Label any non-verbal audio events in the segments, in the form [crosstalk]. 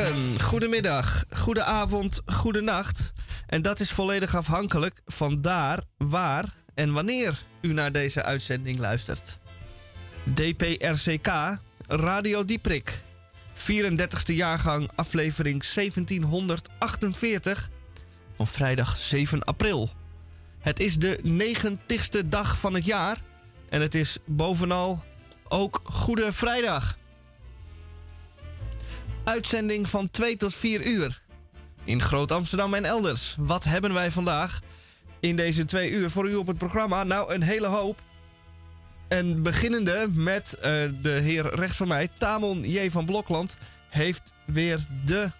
Goedemorgen, goedemiddag, goedenavond, goedenacht. En dat is volledig afhankelijk van daar, waar en wanneer u naar deze uitzending luistert. DPRCK, Radio Dieprik. 34e jaargang, aflevering 1748 van vrijdag 7 april. Het is de 90ste dag van het jaar en het is bovenal ook Goede Vrijdag. Uitzending van 2 tot 4 uur. In Groot Amsterdam en elders. Wat hebben wij vandaag in deze twee uur voor u op het programma? Nou, een hele hoop. En beginnende met uh, de heer rechts van mij, Tamon J. van Blokland, heeft weer de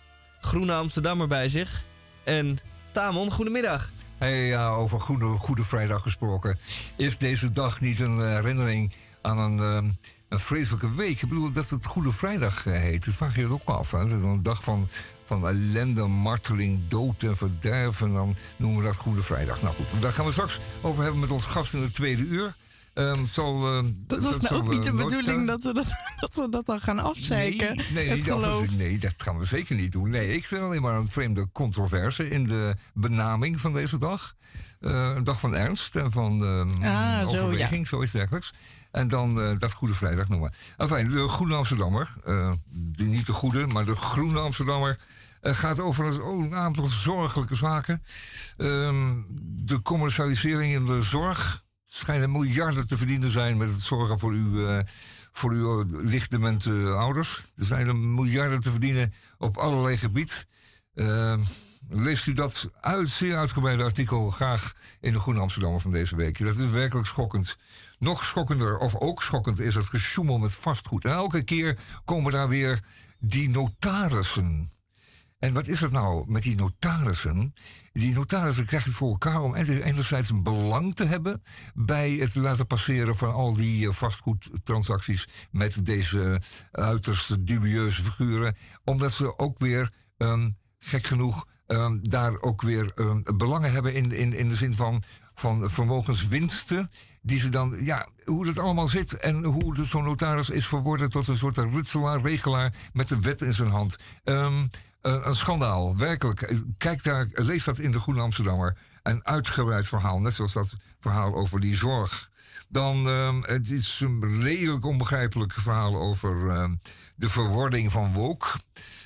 Groene Amsterdammer bij zich. En Tamon, goedemiddag. Hey, ja, over Goede, goede Vrijdag gesproken. Is deze dag niet een herinnering aan een, uh, een vreselijke week? Ik bedoel, dat het Goede Vrijdag uh, heet. Dat vraag je je ook af. Hè? Het is een dag van, van ellende, marteling, dood en verderven. Dan noemen we dat Goede Vrijdag. Nou goed, daar gaan we straks over hebben met ons gast in het tweede uur. Um, zal, uh, dat was nou ook niet de bedoeling dat we dat, [laughs] dat we dat dan gaan afzeiken. Nee, nee, dat, nee, dat gaan we zeker niet doen. Nee, ik vind alleen maar een vreemde controverse in de benaming van deze dag. Uh, een dag van ernst en van uh, ah, overweging, zo, ja. zoiets dergelijks. En dan uh, dat Goede Vrijdag noemen. Enfin, de Groene Amsterdammer, de, niet de Goede, maar de Groene Amsterdammer... gaat over een, aantal zorgelijke zaken. Ehm, de commercialisering in de zorg schijnen miljarden te verdienen zijn met het zorgen voor uw, uh, voor uw lichtdemente ouders. Er zijn miljarden te verdienen op allerlei gebied. Uh, leest u dat uit, zeer uitgebreide artikel graag in de Groene Amsterdammer van deze week. Dat is werkelijk schokkend. Nog schokkender, of ook schokkend, is het gesjoemel met vastgoed. En elke keer komen daar weer die notarissen en wat is het nou met die notarissen? Die notarissen krijgen het voor elkaar om enerzijds een belang te hebben bij het laten passeren van al die eh, vastgoedtransacties met deze uiterst dubieuze figuren, omdat ze ook weer, um, gek genoeg, um, daar ook weer um, belangen hebben in, in, in de zin van, van vermogenswinsten die ze dan, ja, hoe dat allemaal zit en hoe zo'n notaris is verworden tot een soort rutselaar, regelaar met de wet in zijn hand. Um, uh, een schandaal, werkelijk. Kijk daar, lees dat in de Groene Amsterdammer. Een uitgebreid verhaal, net zoals dat verhaal over die zorg. Dan uh, het is een redelijk onbegrijpelijk verhaal over uh, de verwording van woke.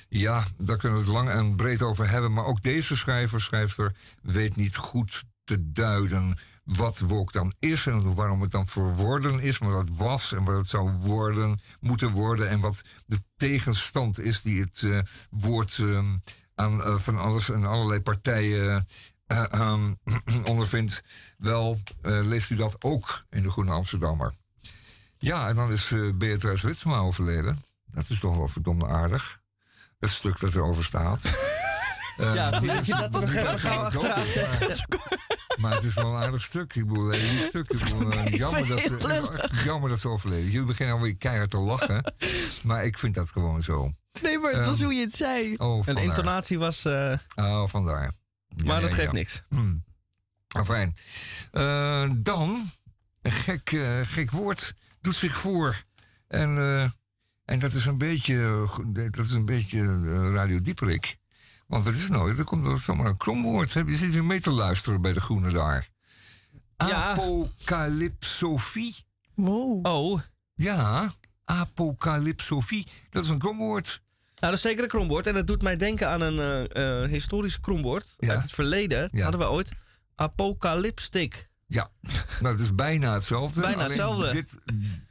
Ja, daar kunnen we het lang en breed over hebben. Maar ook deze schrijver, schrijfster, weet niet goed te duiden wat woke dan is en waarom het dan verworden is, maar wat was en wat het zou worden, moeten worden en wat de tegenstand is die het uh, woord uh, aan uh, van alles en allerlei partijen um, [clears throat] ondervindt. Wel, leest u dat ook in de Groene Amsterdammer. Ja, en dan is Beatrice Witsma overleden. Dat is toch wel verdomde aardig. Het stuk dat erover staat. [laughs] ja, uh, je dat er nog even gauw achteraan zegt. [laughs] Maar het is wel een aardig stuk. Ik bedoel, een stuk. Ik bedoel, uh, [laughs] jammer, dat ze, jammer dat ze overleden. Jullie beginnen alweer keihard te lachen. Maar ik vind dat gewoon zo. Nee, maar het was um, hoe je het zei. Oh, een intonatie was... Uh... Oh, vandaar. Ja, maar dat geeft ja. niks. Hmm. Fijn. Uh, dan, een gek, uh, gek woord doet zich voor. En, uh, en dat is een beetje, dat is een beetje Radio Dieperik. Want wat is het nou? Er komt er zomaar een kromwoord. Je zit hier mee te luisteren bij de groene daar. Ja. Apocalypsofie. Wow. Oh. Ja, apocalypsofie. Dat is een kromwoord. Nou, dat is zeker een kromwoord. En dat doet mij denken aan een uh, uh, historisch kromwoord. Ja. Uit het verleden ja. hadden we ooit apocalypstic. Ja, nou, het is bijna hetzelfde. Bijna hetzelfde. Dit,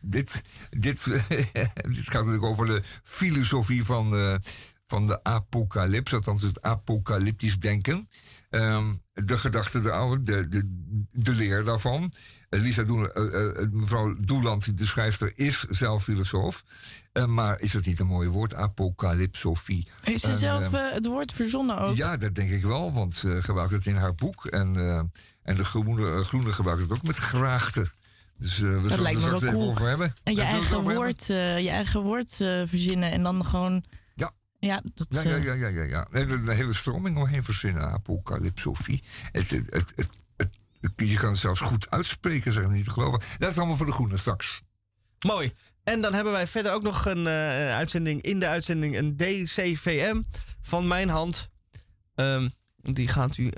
dit, dit, [laughs] dit gaat natuurlijk over de filosofie van, uh, van de apocalyps, althans het apocalyptisch denken. Um, de gedachte, de, de, de, de leer daarvan. Lisa Doel, uh, uh, mevrouw Doeland, de schrijfster, is zelf filosoof. Uh, maar is het niet een mooi woord, apocalypsofie? Heeft ze zelf het woord verzonnen ook? Ja, dat denk ik wel, want ze gebruikt het in haar boek. En, en de groene, groene gebruikt het ook met graagte. Dus uh, we dat zullen het er wel cool. over hebben. En je eigen, woord, uh, je eigen woord uh, verzinnen en dan gewoon ja, dat, ja, ja, ja, ja, ja, ja. Een hele stroming omheen verzinnen, apocalypsofie. Het, het, het, het, het, je kan het zelfs goed uitspreken, zeg niet te geloven. Dat is allemaal voor de groene straks. Mooi. En dan hebben wij verder ook nog een uitzending in de uitzending, een DCVM van mijn hand. Um, die gaat u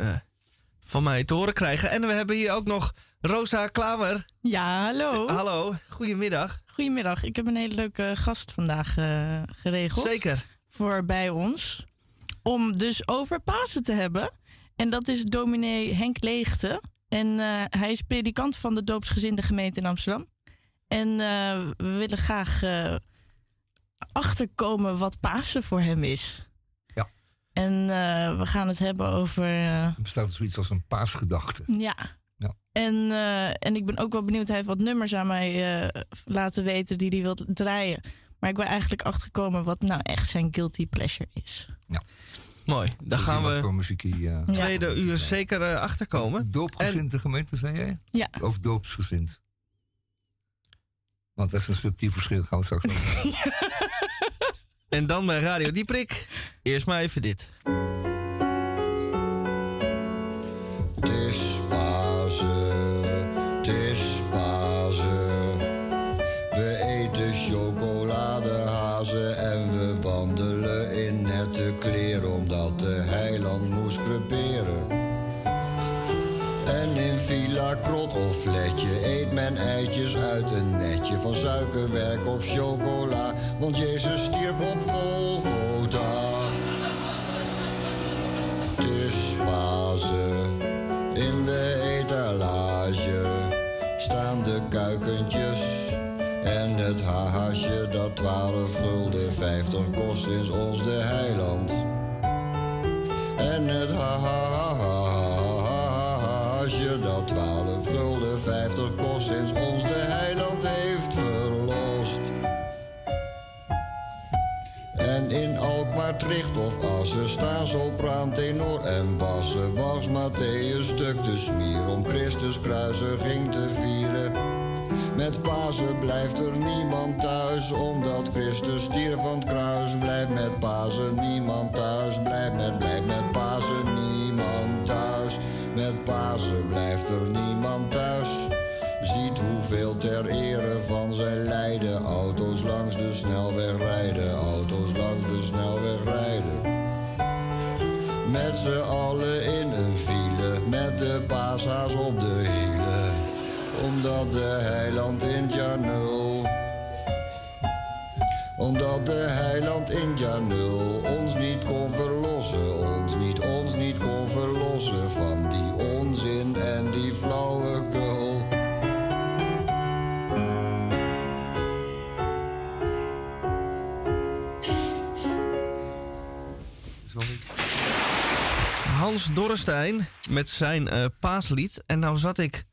van mij te horen krijgen. En we hebben hier ook nog Rosa Klamer. Ja, hallo. hallo, goedemiddag. Goedemiddag. Ik heb een hele leuke gast vandaag uh, geregeld. Zeker. Voor bij ons. Om dus over Pasen te hebben. En dat is dominee Henk Leegte. En uh, hij is predikant van de doopsgezinde gemeente in Amsterdam. En uh, we willen graag achterkomen wat Pasen voor hem is. Ja. En we gaan het hebben over. er bestaat zoiets als een paasgedachte. Ja. ja. En, en ik ben ook wel benieuwd. Hij heeft wat nummers aan mij laten weten die hij wil draaien. Maar ik ben eigenlijk achterkomen wat nou echt zijn guilty pleasure is. Ja. Mooi. Daar gaan we voor muziek uh, tweede uur zeker uh, achterkomen. Doopgezinde gemeente, zei jij? Ja. Of doopsgezind? Want dat is een subtiel verschil, gaan we straks over. [laughs] en dan bij Radio Dieprik. Eerst maar even dit. Krot of fletje eet men eitjes uit een netje van suikerwerk of chocola, want Jezus stierf op Golgotha. Is Pasen, in de etalage staan de kuikentjes en het haasje dat 12 gulden 50 kost is ons de heiland. En het haasje dat 12 gulden 50 kost sinds ons de heiland heeft verlost. En in Alkmaar, Tricht of Assen staan sopraan, tenor en bassen. Was Matthäus stuk de smier om Christus kruisiging te vieren. Met Pasen blijft er niemand thuis, omdat Christus stierf van het kruis. Blijft met Pasen niemand thuis, blijft met, blijft met Pasen niemand. Met Pasen blijft er niemand thuis. Ziet hoeveel ter ere van zijn lijden. Auto's langs de snelweg rijden, auto's langs de snelweg rijden. Met z'n allen in een file, met de paashaas op de hielen. Omdat de heiland in jaar. Omdat de heiland in jaar ons niet kon verlossen, Hans Dorrestein met zijn uh, paaslied. En nou zat ik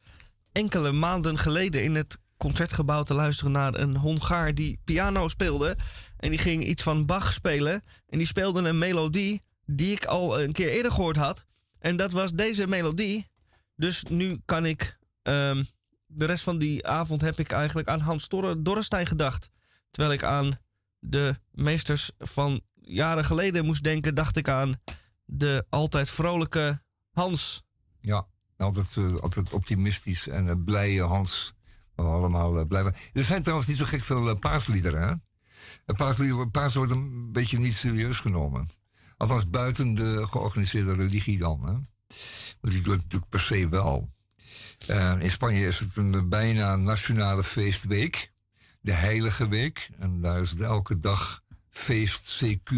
enkele maanden geleden in het concertgebouw te luisteren naar een Hongaar die piano speelde. En die ging iets van Bach spelen. En die speelde een melodie die ik al een keer eerder gehoord had. En dat was deze melodie. Dus nu kan ik. Um, de rest van die avond heb ik eigenlijk aan Hans Dorrestein gedacht. Terwijl ik aan de meesters van jaren geleden moest denken, dacht ik aan de altijd vrolijke Hans. Ja, altijd, uh, altijd optimistisch en uh, blije Hans. We allemaal uh, blijven. Er zijn trouwens niet zo gek veel paasliederen. Hè? Paas wordt een beetje niet serieus genomen. Althans, buiten de georganiseerde religie dan. Hè? die doet natuurlijk per se wel. In Spanje is het een bijna nationale feestweek. De Heilige Week. En daar is elke dag feest CQ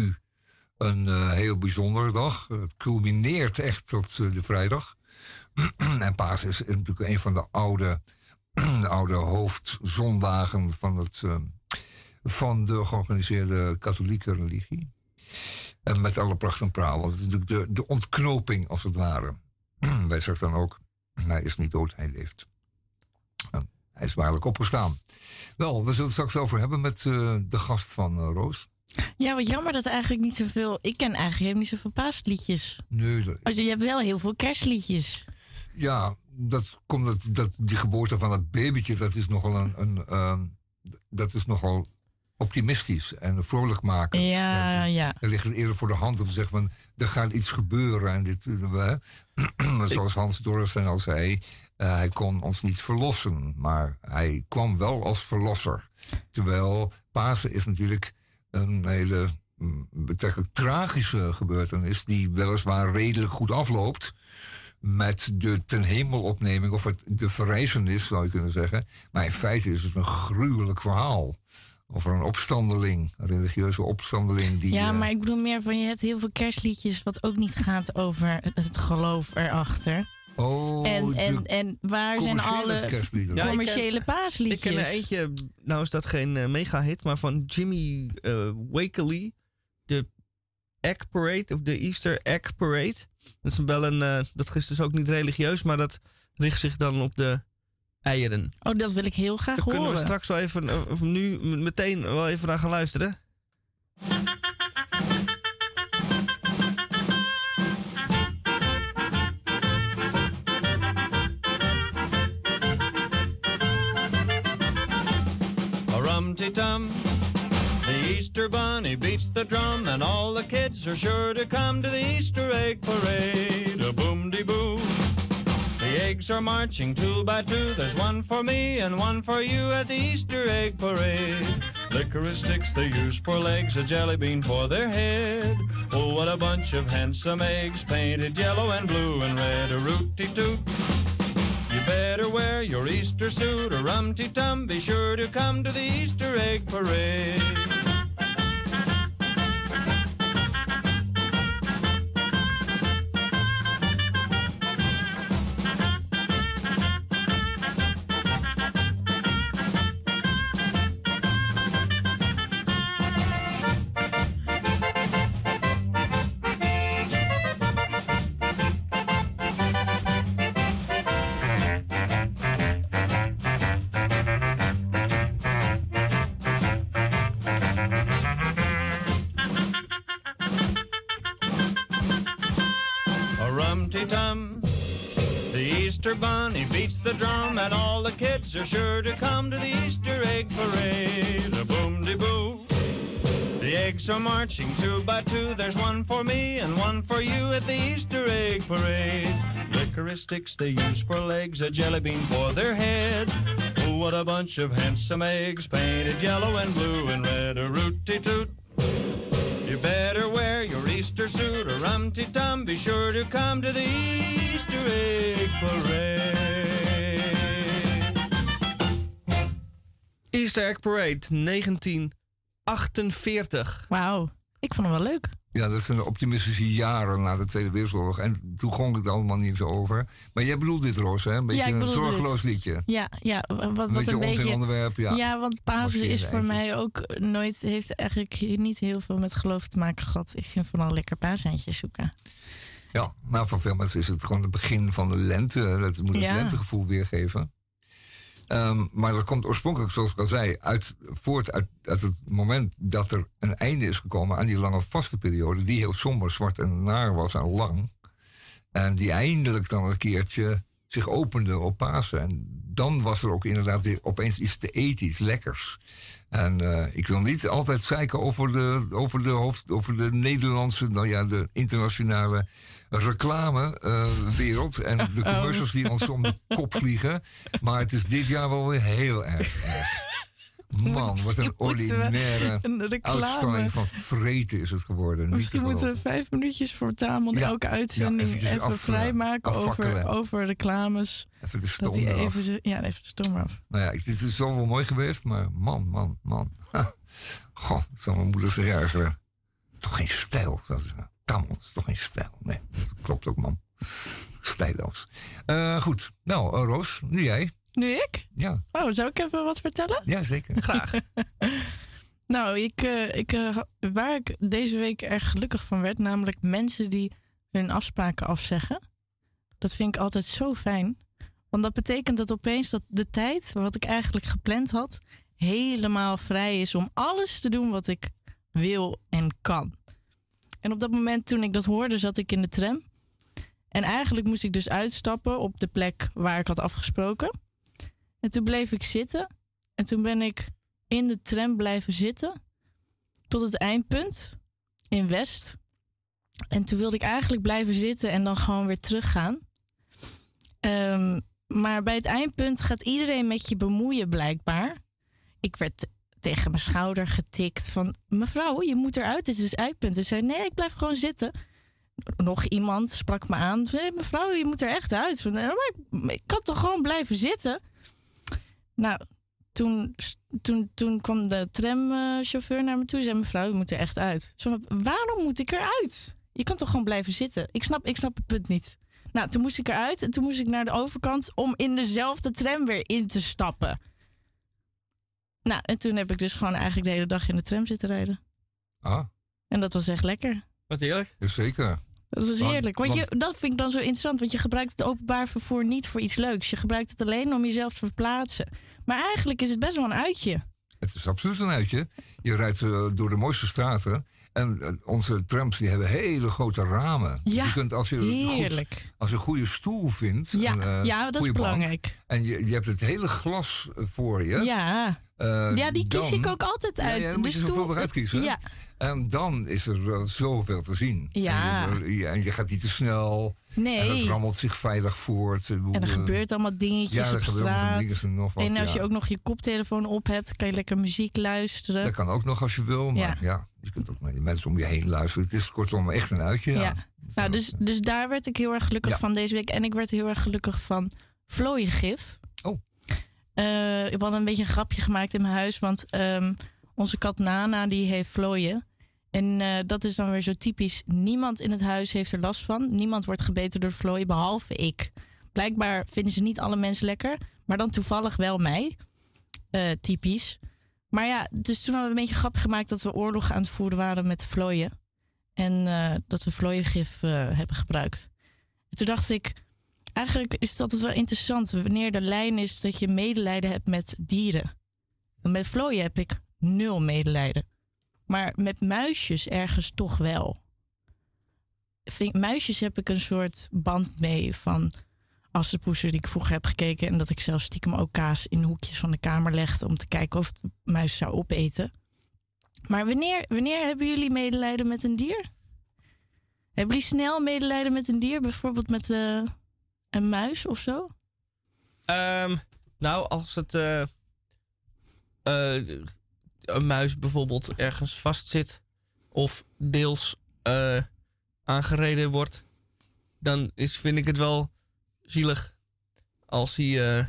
een uh, heel bijzondere dag. Het culmineert echt tot uh, de vrijdag. [clears throat] en Paas is natuurlijk een van de oude, [clears throat] de oude hoofdzondagen van, het, van de georganiseerde katholieke religie. En met alle pracht en praal. Want het is natuurlijk de, de ontknoping, als het ware. [clears throat] Wij zeggen dan ook, hij is niet dood, hij leeft. hij is waarlijk opgestaan. Wel, we zullen het straks over hebben met de gast van Roos. Ja, wat jammer dat eigenlijk niet zoveel... Ik ken eigenlijk helemaal niet zoveel paasliedjes. Nee. Dat... Also, je hebt wel heel veel kerstliedjes. Ja, dat komt dat, dat die geboorte van dat babytje, dat is nogal een... een uh, dat is nogal optimistisch en vrolijk maken. Ja, ja. Er ligt het eerder voor de hand om te zeggen van er gaat iets gebeuren. En dit, [clears throat] zoals Hans Dorrestein al zei, uh, hij kon ons niet verlossen, maar hij kwam wel als verlosser. Terwijl Pasen is natuurlijk een hele mm, betrekkelijk tragische gebeurtenis, die weliswaar redelijk goed afloopt met de ten hemelopneming, of het, de verrijzenis zou je kunnen zeggen. Maar in feite is het een gruwelijk verhaal. Over een opstandeling, een religieuze opstandeling. Die, ja, maar ik bedoel meer van je hebt heel veel kerstliedjes wat ook niet gaat over het geloof erachter. Oh, en, en, en waar zijn alle commerciële paasliedjes? Ik ken er eentje, nou is dat geen uh, mega-hit, maar van Jimmy uh, Wakely. De Egg Parade, of de Easter Egg Parade. Dat is wel een, uh, dat is dus ook niet religieus, maar dat richt zich dan op de eieren. Oh, dat wil ik heel graag horen. Kunnen we straks wel even, of nu meteen wel even naar gaan luisteren? Tum The Easter Bunny beats the drum, and all the kids are sure to come to the Easter egg parade. A boom de boo. The eggs are marching two by two. There's one for me and one for you at the Easter egg parade. Licorice sticks they use for legs, a jelly bean for their head. Oh, what a bunch of handsome eggs, painted yellow and blue and red. A rooty toot. Better wear your Easter suit or rumty tum. Be sure to come to the Easter egg parade. Beats the drum, and all the kids are sure to come to the Easter egg parade. A boom de boo. The eggs are marching two by two. There's one for me and one for you at the Easter egg parade. Licorice sticks they use for legs, a jelly bean for their head. Oh, what a bunch of handsome eggs, painted yellow and blue and red. A rooty toot. You better wear your Easter suit or rumty tum. Be sure to come to the Easter egg parade. Easter egg parade 1948. Wauw, ik vond hem wel leuk. Ja, dat zijn de optimistische jaren na de Tweede Wereldoorlog. En toen gong ik allemaal niet zo over. Maar jij bedoelt dit, Roos, hè? Een beetje een zorgeloos liedje. Ja, ja wat, wat een beetje een beetje, onderwerp. Ja, ja want Pasen is voor mij ook nooit... heeft eigenlijk niet heel veel met geloof te maken gehad. Ik vind vooral lekker paaseintjes zoeken. Ja, maar voor veel mensen is het gewoon het begin van de lente. Het moet het lentegevoel weergeven. Um, maar dat komt oorspronkelijk, zoals ik al zei, uit, voort uit, het moment dat er een einde is gekomen aan die lange vaste periode, die heel somber, zwart en naar was en lang. En die eindelijk dan een keertje zich opende op Pasen. En dan was er ook inderdaad weer opeens iets te eten, iets lekkers. En uh, ik wil niet altijd zeiken over de, over de, hoofd, over de Nederlandse, nou ja, de internationale reclamewereld uh, en de oh. commercials die ons om de kop vliegen. Maar het is dit jaar wel weer heel erg. erg. [laughs] Man, wat een ordinaire uitstraling van vreten is het geworden. Misschien moeten we vijf minuutjes voor Tamon ja, elke uitzending even vrijmaken over, over reclames. Even de stom eraf. Even, ja, even de stom af. Nou ja, dit is zo wel mooi geweest, maar man, man, man. [laughs] Goh, dat zou mijn moeder. Toch geen stijl. Dat is, Tamon is toch geen stijl. Nee, dat klopt ook, man. Stijloos. Uh, goed, nou, uh, Roos, nu jij. Nu ik? Ja. Oh, zou ik even wat vertellen? Ja, zeker. [laughs] Graag. nou, ik, uh, ik, waar ik deze week erg gelukkig van werd, namelijk mensen die hun afspraken afzeggen. Dat vind ik altijd zo fijn. Want dat betekent dat opeens dat de tijd, wat ik eigenlijk gepland had, helemaal vrij is om alles te doen wat ik wil en kan. En op dat moment toen ik dat hoorde, zat ik in de tram. En eigenlijk moest ik dus uitstappen op de plek waar ik had afgesproken. En toen bleef ik zitten. En toen ben ik in de tram blijven zitten tot het eindpunt in West. En toen wilde ik eigenlijk blijven zitten en dan gewoon weer teruggaan. Um, maar bij het eindpunt gaat iedereen met je bemoeien, blijkbaar. Ik werd tegen mijn schouder getikt van... Mevrouw, je moet eruit, dit is eindpunt. Ze zei, nee, ik blijf gewoon zitten. Nog iemand sprak me aan. Zei, mevrouw, je moet er echt uit. Maar ik kan toch gewoon blijven zitten? Nou, toen, toen, toen kwam de tramchauffeur naar me toe en zei: Mevrouw, u moet er echt uit. Zo, waarom moet ik eruit? Je kan toch gewoon blijven zitten? Ik snap, ik snap het punt niet. Nou, toen moest ik eruit en toen moest ik naar de overkant om in dezelfde tram weer in te stappen. Nou, en toen heb ik dus gewoon eigenlijk de hele dag in de tram zitten rijden. Ah. En dat was echt lekker. Wat heerlijk. Zeker. Dat was heerlijk. Want, je, dat vind ik dan zo interessant. Want je gebruikt het openbaar vervoer niet voor iets leuks. Je gebruikt het alleen om jezelf te verplaatsen. Maar eigenlijk is het best wel een uitje. Het is absoluut een uitje. Je rijdt uh, door de mooiste straten. En uh, onze trams die hebben hele grote ramen. Dus ja, je kunt, als je heerlijk. Goed, als je een goede stoel vindt. Ja, en, uh, ja dat is belangrijk. Bank, en je, je hebt het hele glas voor je. Ja. Uh, ja, die kies ik ook altijd uit. Ja, ja, moet je zoveel eruit kiezen. Ja. En dan is er uh, zoveel te zien. Ja. En je, en je, gaat niet te snel. Nee. En het rammelt zich veilig voort. En er gebeurt allemaal dingetjes ja, op straat. En, nog wat, en als je ook nog je koptelefoon op hebt, kan je lekker muziek luisteren. Dat kan ook nog als je wil. Maar ja, ja je kunt ook met die mensen om je heen luisteren. Het is kortom echt een uitje. Ja. Nou, dus, dus daar werd ik heel erg gelukkig van deze week. En ik werd heel erg gelukkig van vlooiengif. Oh. Uh, ik had een beetje een grapje gemaakt in mijn huis. Want um, onze kat Nana, die heeft vlooien. En uh, dat is dan weer zo typisch. Niemand in het huis heeft er last van. Niemand wordt gebeten door vlooien, behalve ik. Blijkbaar vinden ze niet alle mensen lekker. Maar dan toevallig wel mij. Uh, typisch. Maar ja, dus toen hadden we een beetje grap gemaakt... dat we oorlog aan het voeren waren met vlooien. En dat we vlooiengif hebben gebruikt. En toen dacht ik eigenlijk is dat wel interessant. Wanneer de lijn is dat je medelijden hebt met dieren. Met vlooien heb ik nul medelijden. Maar met muisjes ergens toch wel. Vind, muisjes heb ik een soort band mee van assenpoeser die ik vroeger heb gekeken. En dat ik zelfs stiekem ook kaas in hoekjes van de kamer legde om te kijken of de muis zou opeten. Maar wanneer, wanneer hebben jullie medelijden met een dier? Hebben jullie snel medelijden met een dier? Bijvoorbeeld met uh, een muis of zo? Um, nou, als het uh, uh, een muis bijvoorbeeld ergens vastzit of deels uh, aangereden wordt, dan is, vind ik het wel zielig als hij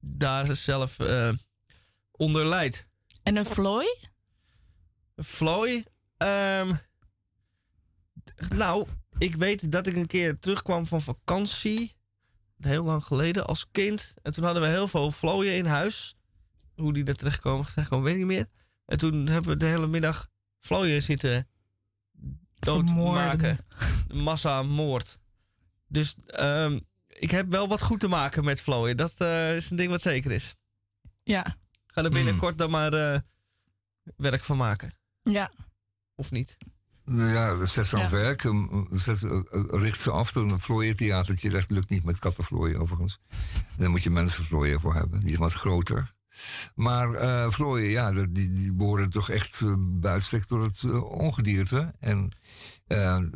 daar zelf onder lijdt. En een vlooi? Een vlooi? Um, nou, ik weet dat ik een keer terugkwam van vakantie. Heel lang geleden als kind. En toen hadden we heel veel vlooien in huis. Hoe die er terechtkomen, terechtkomen weet ik niet meer. En toen hebben we de hele middag vlooien zitten doodmaken. Massa moord. Dus um, ik heb wel wat goed te maken met vlooien. Dat uh, is een ding wat zeker is. Ja. Ga er binnenkort mm. dan maar uh, werk van maken. Ja. Of niet? Ja, zet ze aan het ja. werk. Zet, richt ze af. Een vlooientheatertje dat lukt niet met kattenvlooien overigens. Daar moet je mensenvlooien voor hebben. Die is wat groter. Maar uh, vlooien, ja, die, die behoren toch echt uh, buitenstek door het uh, ongedierte. En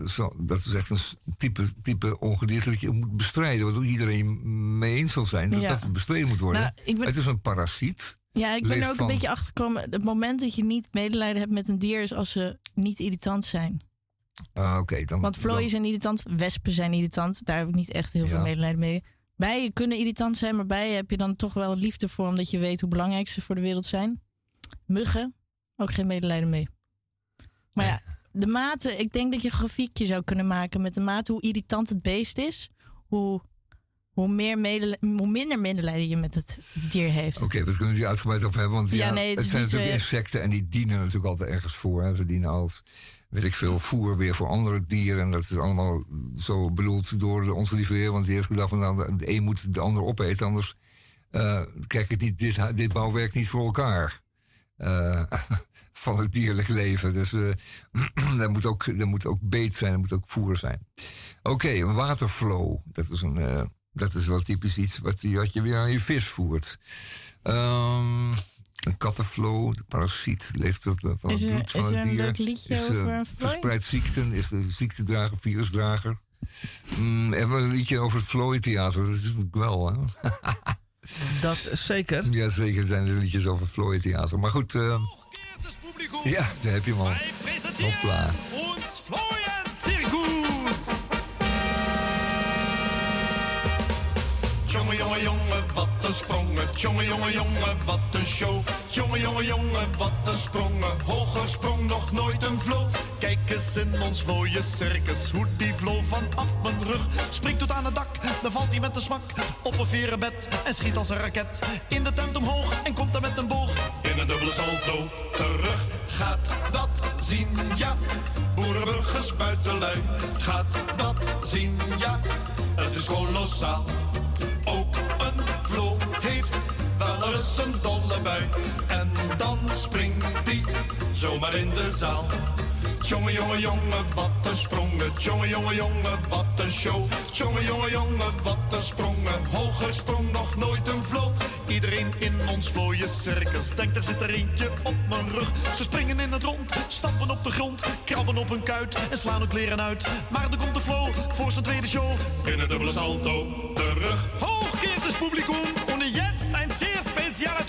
zo, dat is echt een type, type ongedierte dat je moet bestrijden. Waardoor iedereen mee eens zal zijn dat ja. dat bestreden moet worden. Nou, ben... Het is een parasiet. Ja, ik ben er ook van... een beetje achter gekomen. Het moment dat je niet medelijden hebt met een dier is als ze niet irritant zijn. Ah, oké. dan, Want vlooien dan... zijn irritant, wespen zijn irritant. Daar heb ik niet echt heel ja. veel medelijden mee. Bijen kunnen irritant zijn, maar bijen heb je dan toch wel liefde voor, omdat je weet hoe belangrijk ze voor de wereld zijn. Muggen, ook geen medelijden mee. Maar ja, de mate, ik denk dat je een grafiekje zou kunnen maken met de mate hoe irritant het beest is, hoe, hoe, meer hoe minder medelijden je met het dier heeft. Oké, okay, dat kunnen we uitgebreid over hebben, want ja, ja nee, het, het zijn natuurlijk zo... insecten en die dienen natuurlijk altijd ergens voor. Hè. Ze dienen als weet ik veel, voer weer voor andere dieren. En dat is allemaal zo bedoeld door onze lieve heer. Want die heeft gedacht van nou, de een moet de ander opeten. Anders uh, krijg ik niet, dit, dit bouwwerk niet voor elkaar. Uh, [laughs] van het dierlijk leven. Dus uh, [clears throat] er, moet ook, er moet ook beet zijn, er moet ook voer zijn. Oké, okay, een waterflow. Dat is, een, dat is wel typisch iets wat, wat je weer aan je vis voert. Um, een kattenflow, de parasiet, leeft op, van het bloed van het dier. is, uh, verspreidt ziekten, is de ziektedrager, virusdrager. Mm, hebben we een liedje over het Floyd Theater? Dat is wel, hè? [laughs] dat zeker. Ja, zeker zijn er liedjes over het Floyd Theater. Maar goed, uh, ja, daar heb je hem al. Hopla. Ons Floyd Jongen, jongen, jongen, wat een sprongen. Jongen, jongen, jongen, wat een show. Jongen, jongen, jongen, wat een sprongen. Hoger sprong nog nooit een vlo. Kijk eens in ons mooie circus. Hoe die vlo vanaf mijn rug. Springt tot aan het dak, dan valt hij met een smak. Op een verenbed en schiet als een raket. In de tent omhoog en komt er met een boog. In een dubbele salto terug. Gaat dat zien, ja. Boerenburgers buitenlui. Gaat dat zien, ja. Het is kolossaal. Een vlo heeft wel eens een dolle bui. En dan springt hij zomaar in de zaal. Jongen, jongen, jongen, wat een sprongen. Jongen, jongen, jongen, wat een show. Jongen, jongen, jongen, wat een sprongen. Hoger sprong nog nooit een vlo. Iedereen in ons mooie circus denkt er zit er eentje op mijn rug. Ze springen in het rond, stappen op de grond, krabben op hun kuit en slaan hun kleren uit. Maar er komt de flow voor zijn tweede show. In een dubbele salto terug. Hoog keert het publikum und jetzt ein zeer speciale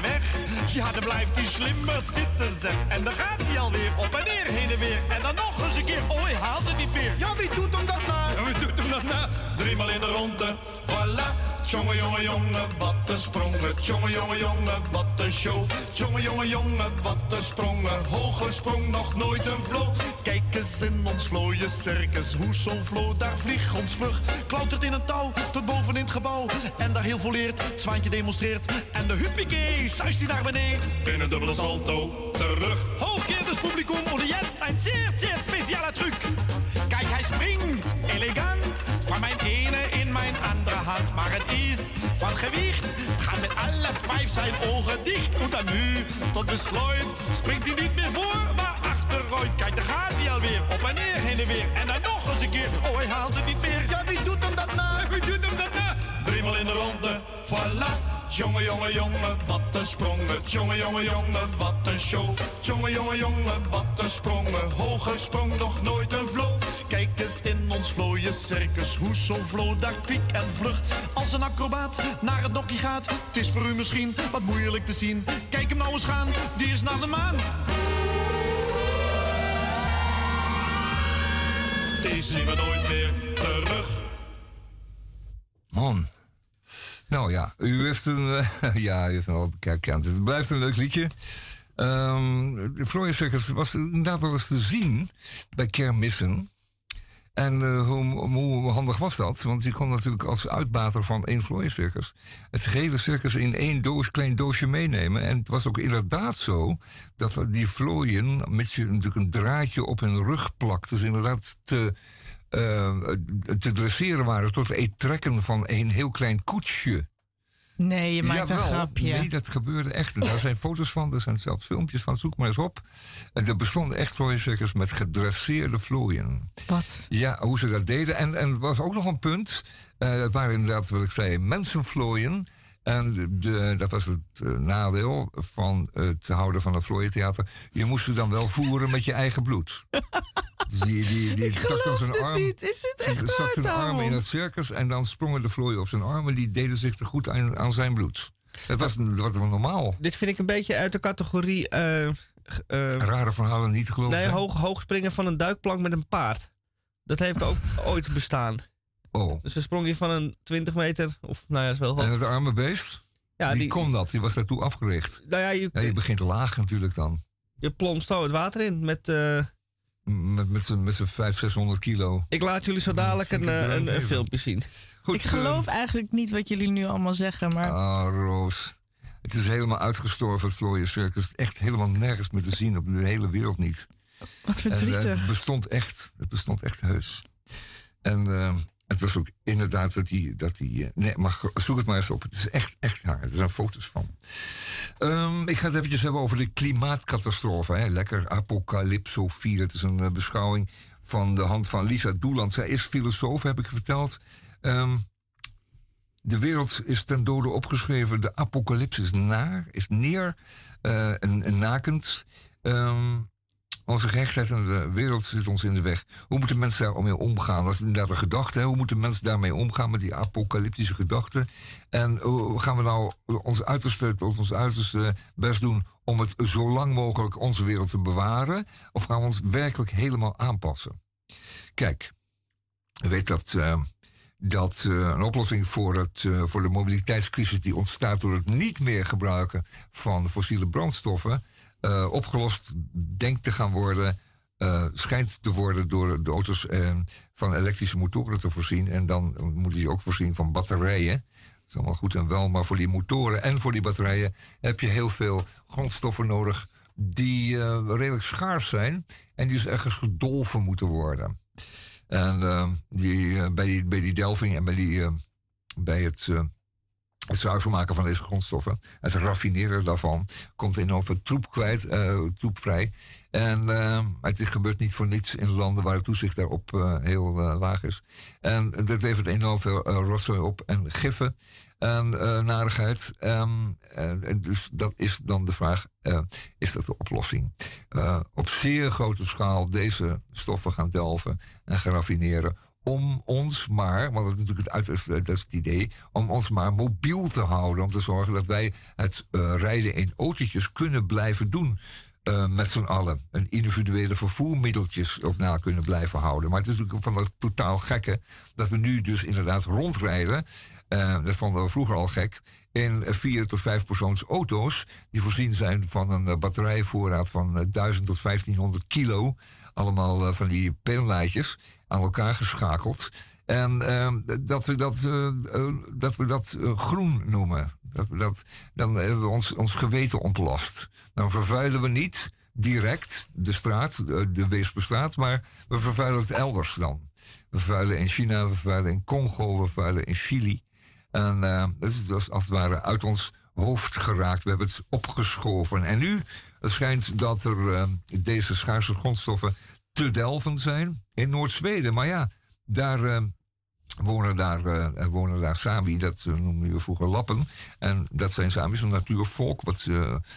weg. Ja, dan blijft hij slimmer zitten, zeg. En dan gaat hij alweer op en neer, heen en weer. En dan nog eens een keer, oh, hij haalt het niet meer. Ja, wie doet hem dat nou? Ja, wie doet hem dat nou? Driemaal in de ronde, voilà. Jongen, jongen, jongen, wat een sprongen. Jongen, jongen, jongen, wat een show. Jongen, jongen, jongen, wat een sprongen. Hoge sprong, nog nooit een flow. Kijk eens in ons vlooie circus. Hoe zo'n flow, daar vliegt ons vlug. Klautert in een touw, tot boven in het gebouw. En daar heel volleerd, het zwaantje demonstreert. En de huppikee, zuist hij naar beneden. In een dubbele salto, terug. Hoog keert het publikum, oder jetzt ein zeer, zeer speciale truc. Kijk, hij springt, elegant. Van mijn ene is van gewicht. Gaat met alle vijf zijn ogen dicht. En dan nu, tot besluit, springt hij niet meer voor, maar achteruit. Kijk, daar gaat hij alweer. Op en neer, heen en weer. En dan nog eens een keer. Oh, hij haalt het niet meer. Ja, wie doet hem dat nou? Wie doet hem dat nou? Driemaal in de ronde, voilà. Jongen, jongen, jongen, wat een sprongen. Jongen, jongen, jongen, wat een show. Jongen, jongen, jongen, wat een sprongen. Hoger sprong nog nooit een vlo. In ons vlooie circus. Hoe zo'n vlo en vlug. Als een acrobaat naar het nokkie gaat. Het is voor u misschien wat moeilijk te zien. Kijk hem nou eens gaan, die is naar de maan. Die zien we nooit meer terug. Man. Nou ja, u heeft een. Uh, [laughs] ja, u heeft een bekend. Het blijft een leuk liedje. Um, de Florian Circus was inderdaad wel eens te zien bij kermissen. En uh, hoe, handig was dat? Want je kon natuurlijk als uitbater van één Florian Circus het gehele circus in één doos, klein doosje meenemen. En het was ook inderdaad zo dat die vlooien, met je natuurlijk een draadje op hun rug plakt. Dus inderdaad te uh, te dresseren waren tot het trekken van een heel klein koetsje. Nee, je maakt een grapje. Nee, dat gebeurde echt. Daar zijn foto's van, er zijn zelfs filmpjes van. Zoek maar eens op. En er bestonden echt vlooiencircus met gedresseerde vlooien. Wat? Ja, hoe ze dat deden. En, en er was ook nog een punt. Uh, dat waren inderdaad, wat ik zei, mensenvlooien. En de, dat was het uh, nadeel van het houden van het vlooientheater. Je moest ze dan wel voeren met je eigen bloed. [laughs] Dus die, die, die stak dan zijn arm. Niet. Is het echt stak zijn arm in het circus en dan sprongen de vlooien op zijn arm en die deden zich te goed aan, aan zijn bloed. Dat was, dat was normaal. Dit vind ik een beetje uit de categorie. Uh, uh, Rare verhalen niet geloven. Nee, hoog, hoog springen van een duikplank met een paard. Dat heeft ook [laughs] ooit bestaan. Oh. Dus ze sprong je van een 20 meter, of nou ja, is wel hoog. En het arme beest? Ja, die, die kon dat, die was daartoe afgericht. Nou ja, je, ja, je begint laag natuurlijk dan. Je plompt zo het water in met... Uh, met, met z'n 500, 600 kilo. Ik laat jullie zo dadelijk een, eh, een, een, filmpje zien. Goed, ik geloof uh, eigenlijk niet wat jullie nu allemaal zeggen, maar... Ah, Roos. Het is helemaal uitgestorven, het Flooien Circus. Echt helemaal nergens meer te zien op de hele wereld niet. Wat verdrietig. En, het bestond echt, het bestond echt heus. En het was ook inderdaad dat die. Dat die nee, maar zoek het maar eens op. Het is echt, echt haar. Er zijn foto's van. Um, ik ga het eventjes hebben over de klimaatcatastrofe. Hè. Lekker apocalypsofie. Het is een uh, beschouwing van de hand van Lisa Doeland. Zij is filosoof, heb ik verteld. Um, de wereld is ten dode opgeschreven. De apocalyps is naar, is neer uh, en, en, nakend. Um, onze gehechtheid de wereld zit ons in de weg. Hoe moeten mensen daarmee omgaan? Dat is inderdaad een gedachte. Hoe moeten mensen daarmee omgaan met die apocalyptische gedachten? En hoe gaan we nou ons uiterste, ons uiterste best doen om het zo lang mogelijk onze wereld te bewaren? Of gaan we ons werkelijk helemaal aanpassen? Kijk, weet dat. Uh, dat uh, een oplossing voor, het, voor de mobiliteitscrisis die ontstaat door het niet meer gebruiken van fossiele brandstoffen, uh, opgelost denkt te gaan worden, schijnt te worden door de auto's van elektrische motoren te voorzien. En dan moeten die ook voorzien van batterijen. Dat is allemaal goed en wel, maar voor die motoren en voor die batterijen heb je heel veel grondstoffen nodig die redelijk schaars zijn en die dus ergens gedolven moeten worden. En uh, die, uh, bij, die, bij die delving en bij, die, uh, bij het, het zuiver maken van deze grondstoffen, het raffineren daarvan, komt enorm veel troep kwijt, troep vrij. En het gebeurt niet voor niets in landen waar het toezicht daarop heel laag is. En dat levert enorm veel rotzooi op en giffen en uh, narigheid. Um, dus dat is dan de vraag, uh, is dat de oplossing? Uh, op zeer grote schaal deze stoffen gaan delven en gaan raffineren om ons maar, want dat is natuurlijk het dat het idee, om ons maar mobiel te houden. Om te zorgen dat wij het rijden in autootjes kunnen blijven doen. Uh, met z'n allen. Een individuele vervoermiddeltjes ook na kunnen blijven houden. Maar het is natuurlijk van het totaal gekke dat we nu dus inderdaad rondrijden uh, dat vonden we vroeger al gek, in vier tot vijf persoons auto's die voorzien zijn van een batterijvoorraad van 1000 eh, tot 1500 kilo. Allemaal van die peenlaadjes aan elkaar geschakeld. En dat we dat, dat, we dat groen noemen. Dat we dat, dan hebben we ons, ons geweten ontlast. Dan vervuilen we niet direct de straat, de Weesperstraat, maar we vervuilen het elders dan. We vervuilen in China, we vervuilen in Congo, we vervuilen in Chili. En dat is dus als het ware uit ons hoofd geraakt. We hebben het opgeschoven. En nu het schijnt dat er uh, deze schaarse grondstoffen te delven zijn in Noord-Zweden. Maar ja, daar uh, wonen daar, uh, wonen daar Sami, dat noemen we vroeger lappen. En dat zijn Sami's, een natuurvolk wat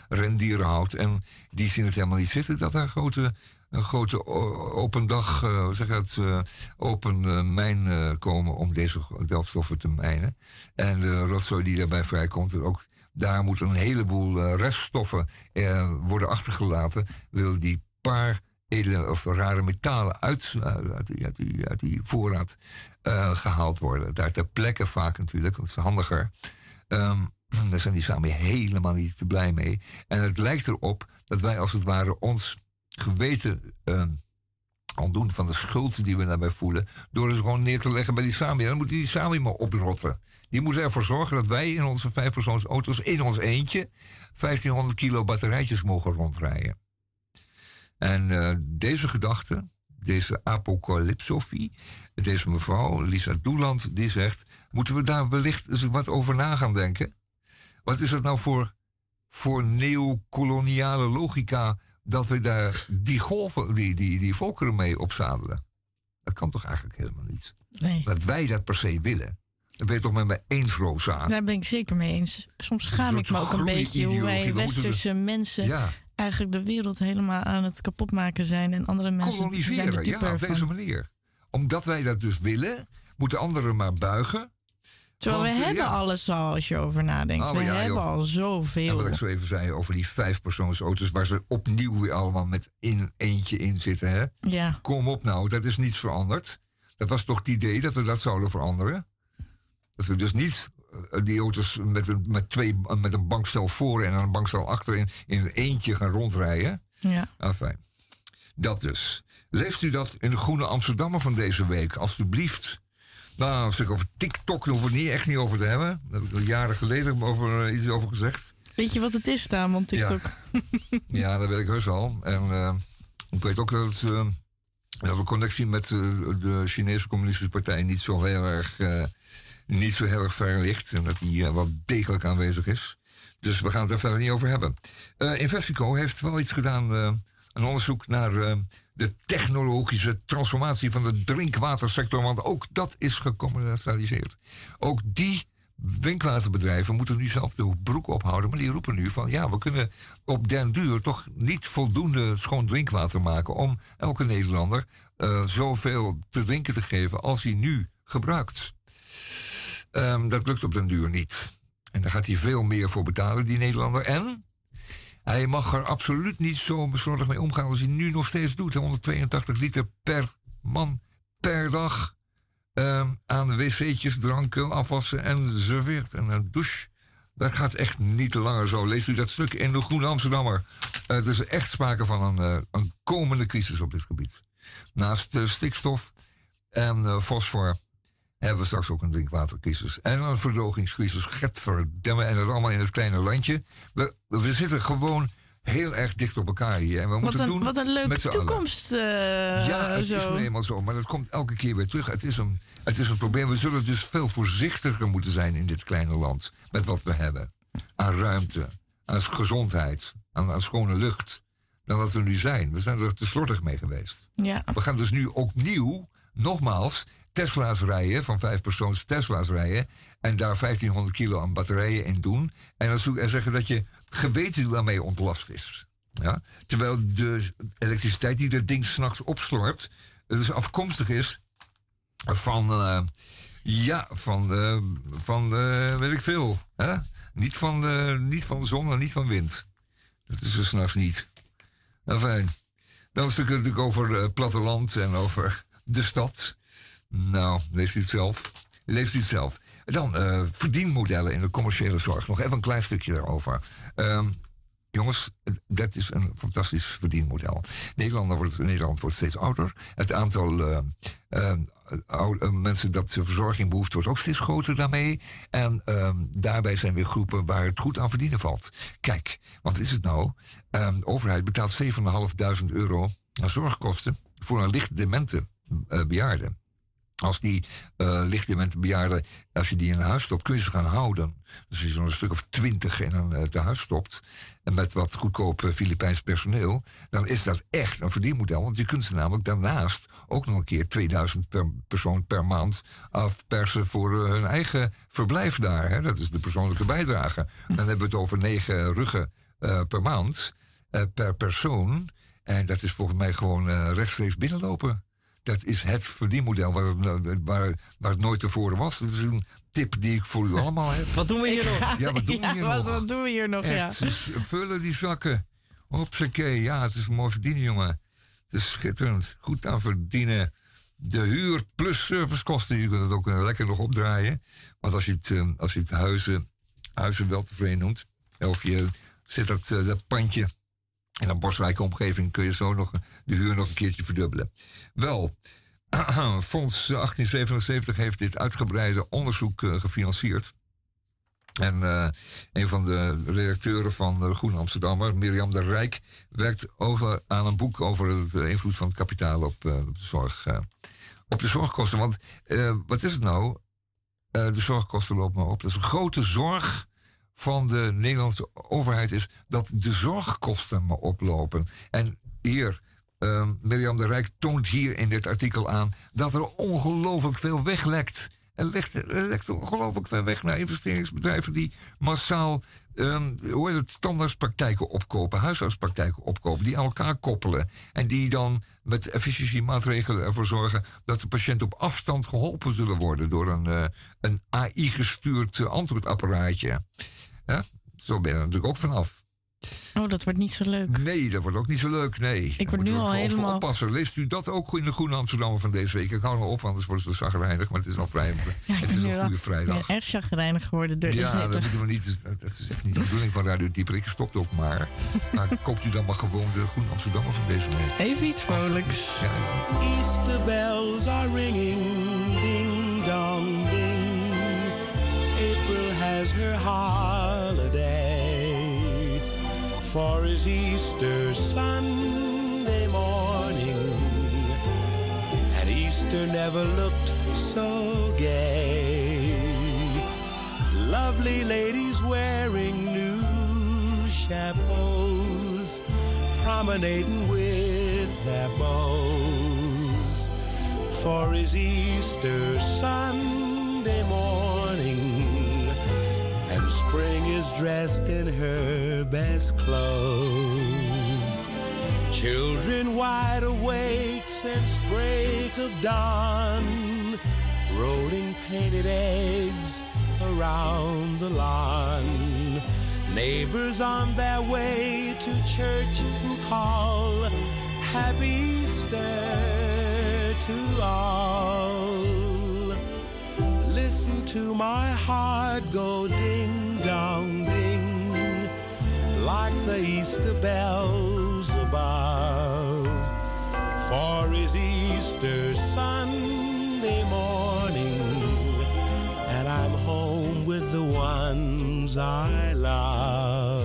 rendieren houdt. En die zien het helemaal niet zitten dat daar grote een grote open dag, uh, zeg het, uh, open uh, mijn komen om deze delfstoffen te mijnen. En de rotzooi die daarbij vrijkomt, ook daar moeten een heleboel reststoffen worden achtergelaten. Wil die paar edele of rare metalen uit, die, uit, die, uit die voorraad gehaald worden. Daar ter plekke vaak natuurlijk, want het is handiger. Um, [clears throat] daar zijn die samen helemaal niet te blij mee. En het lijkt erop dat wij als het ware ons geweten uh, ontdoen van de schuld die we daarbij voelen. Door ze gewoon neer te leggen bij die Sami. Dan moet die Sami maar oprotten. Die moeten ervoor zorgen dat wij in onze vijfpersoonsauto's in ons eentje 1500 kilo batterijtjes mogen rondrijden. En uh, deze gedachte, deze apocalypsofie, deze mevrouw Lisa Doeland, die zegt: moeten we daar wellicht eens wat over na gaan denken? Wat is het nou voor, voor neocoloniale logica dat we daar die golven, die, die, die volkeren mee opzadelen. Dat kan toch eigenlijk helemaal niet? Nee. Dat wij dat per se willen. Daar ben je toch met me eens, Rosa? Daar ben ik zeker mee eens. Soms schaam ik me ook een beetje hoe wij westerse mensen eigenlijk de wereld helemaal aan het kapotmaken zijn. En andere mensen zijn de ja, op deze manier. Omdat wij dat dus willen, moeten anderen maar buigen. Terwijl we eh, hebben alles al als je over nadenkt. Oh, we hebben al zoveel. En wat ik zo even zei over die vijfpersoonsauto's... waar ze opnieuw weer allemaal met in eentje in zitten. Hè? Ja. Kom op nou, dat is niets veranderd. Dat was toch het idee dat we dat zouden veranderen? Dat we dus niet die auto's met een, met twee, met een bankstel voor en een bankstel achter in, in eentje gaan rondrijden. Ja. Enfin, dat dus. Leest u dat in de Groene Amsterdammer van deze week, alstublieft. Nou, als ik over TikTok hoef ik niet, echt niet over te hebben. Daar heb ik al jaren geleden over, uh, iets over gezegd. Weet je wat het is, Tamon, TikTok? Ja. ja, dat weet ik heus al. En uh, ik weet ook dat, uh, dat de connectie met de Chinese Communistische Partij niet zo heel erg, niet zo heel erg ver ligt. En dat die wel degelijk aanwezig is. Dus we gaan het er verder niet over hebben. Uh, Investico heeft wel iets gedaan, uh, een onderzoek naar uh, de technologische transformatie van de drinkwatersector, want ook dat is gecommercialiseerd. Ook die drinkwaterbedrijven moeten nu zelf de broek ophouden, maar die roepen nu van ja, we kunnen op den duur toch niet voldoende schoon drinkwater maken om elke Nederlander zoveel te drinken te geven als hij nu gebruikt. Um, dat lukt op den duur niet. En daar gaat hij veel meer voor betalen, die Nederlander. En hij mag er absoluut niet zo bezorgd mee omgaan als hij nu nog steeds doet. 182 liter per man per dag uh, aan wc'tjes, dranken, afwassen en serveert. En een douche. Dat gaat echt niet langer zo. Leest u dat stuk in de Groene Amsterdammer. Uh, er is echt sprake van een, uh, een komende crisis op dit gebied. Naast stikstof en fosfor hebben we straks ook een drinkwatercrisis. En een verdrogingscrisis. Getverdemmen. En dat allemaal in het kleine landje. We, we zitten gewoon heel erg dicht op elkaar hier. En we moeten een, doen wat een leuke toekomst. Uh, ja, het zo. is nu eenmaal zo. Maar dat komt elke keer weer terug. Het is, een, het is een probleem. We zullen dus veel voorzichtiger moeten zijn in dit kleine land. Met wat we hebben. Aan ruimte. Aan gezondheid. Aan, aan schone lucht. Dan dat we nu zijn. We zijn er te slordig mee geweest. Ja. We gaan dus nu opnieuw, nogmaals, Tesla's rijden, van vijf persoons Tesla's rijden. En daar 1500 kilo aan batterijen in doen. En dan zeggen dat je geweten daarmee ontlast is. Ja? Terwijl de elektriciteit die dat ding s'nachts opslorpt, dus afkomstig is van, uh, ja, van, uh, van uh, weet ik veel. Hè? Niet, van de, niet van de zon en niet van wind. Dat is er s'nachts niet. Nou fijn. Dan is het natuurlijk over platteland en over de stad. Nou, leest u het zelf. Leest u het zelf. Dan uh, verdienmodellen in de commerciële zorg. Nog even een klein stukje daarover. Uh, jongens, dat is een fantastisch verdienmodel. Nederland wordt, Nederland wordt steeds ouder. Het aantal uh, oude, mensen dat verzorging behoeft wordt ook steeds groter daarmee. En ehm, daarbij zijn weer groepen waar het goed aan verdienen valt. Kijk, wat is het nou? Ehm, de overheid betaalt 7.500 euro aan zorgkosten voor een licht demente bejaarde. Als die uh, lichtdemente bejaarden, als je die in huis stopt, kun je ze gaan houden. Dus als je zo'n stuk of twintig in een uh, tehuis stopt, en met wat goedkoop uh, Filipijns personeel, dan is dat echt een verdienmodel. Want je kunt ze namelijk daarnaast ook nog een keer 2000 per persoon per maand afpersen voor hun eigen verblijf daar. Hè. Dat is de persoonlijke bijdrage. Dan hebben we het over negen ruggen per maand, per persoon. En dat is volgens mij gewoon rechtstreeks binnenlopen. Dat is het verdienmodel waar het, waar, waar het nooit tevoren was. Dat is een tip die ik voor u allemaal heb. Wat doen we hier nog? Ja, wat doen we hier nog? Wat doen we hier nog, Echt, ja. vullen die zakken. Hopsakee, ja, het is een mooi verdienen, jongen. Het is schitterend. Goed aan verdienen. De huur plus servicekosten, je kunt het ook lekker nog opdraaien. Want als je het, eh, als je het huizen, huizen wel tevreden noemt, of je zit dat, eh, dat pandje in een bosrijke omgeving kun je zo nog de huur nog een keertje verdubbelen. Wel, [clears throat] Fonds 1877 heeft dit uitgebreide onderzoek uh, gefinancierd. En uh, een van de redacteuren van de Groene Amsterdammer, Mirjam de Rijk, werkt over, aan een boek over de invloed van het kapitaal op, uh, zorg, op de zorgkosten. Want wat is het nou? de zorgkosten lopen maar op. Dat is een grote zorg van de Nederlandse overheid is dat de zorgkosten maar oplopen. En hier, uh, Mirjam de Rijk toont hier in dit artikel aan dat er ongelooflijk veel weglekt. Er lekt, er lekt ongelooflijk veel weg naar investeringsbedrijven die massaal um, hoe heet het, standaardspraktijken opkopen, huisartspraktijken opkopen, die aan elkaar koppelen. En die dan met efficiëntiemaatregelen ervoor zorgen dat de patiënt op afstand geholpen zullen worden door een, uh, een AI-gestuurd antwoordapparaatje. Ja? Zo ben je er natuurlijk ook vanaf. Oh, dat wordt niet zo leuk. Nee, dat wordt ook niet zo leuk, nee. Ik word nu al helemaal... oppassen. Leest u dat ook in de Groene Amsterdam van deze week? Ik hou nog op, anders wordt het zo zagrijnig. Maar het is al vrij. Ja, het is een goede vrijdag. Ik ben erg chagrijnig geworden. Door ja, dat moeten we niet. Dat is echt niet de bedoeling van Radio Dieper. Ik stopt ook maar. maar [laughs] koopt u dan maar gewoon de Groene Amsterdam van deze week. Even iets vrolijks. Ja, Easter bells are ringing. Ding dong ding. April has her holiday. For his Easter Sunday morning. And Easter never looked so gay. Lovely ladies wearing new chapeaus, promenading with their bows. For his Easter Sunday morning, spring is dressed in her best clothes. Children wide awake since break of dawn, rolling painted eggs around the lawn. Neighbors on their way to church who call Happy Easter to all. Listen to my heart go ding dong ding like the Easter bells above. For is Easter Sunday morning, and I'm home with the ones I love.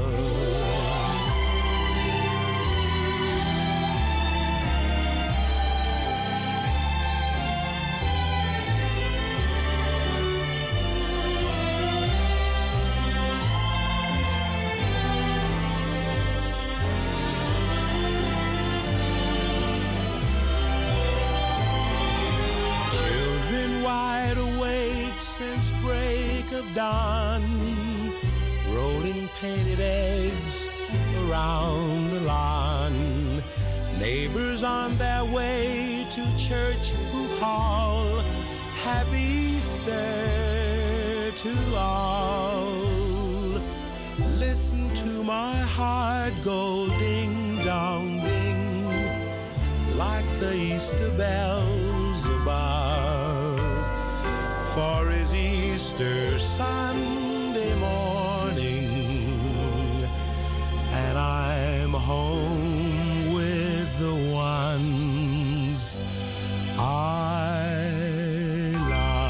Dawn, rolling painted eggs around the lawn. Neighbors on their way to church who call Happy Easter to all. Listen to my heart go ding dong ding like the Easter bells above. For is Easter Sunday morning, and I'm home with the ones I love.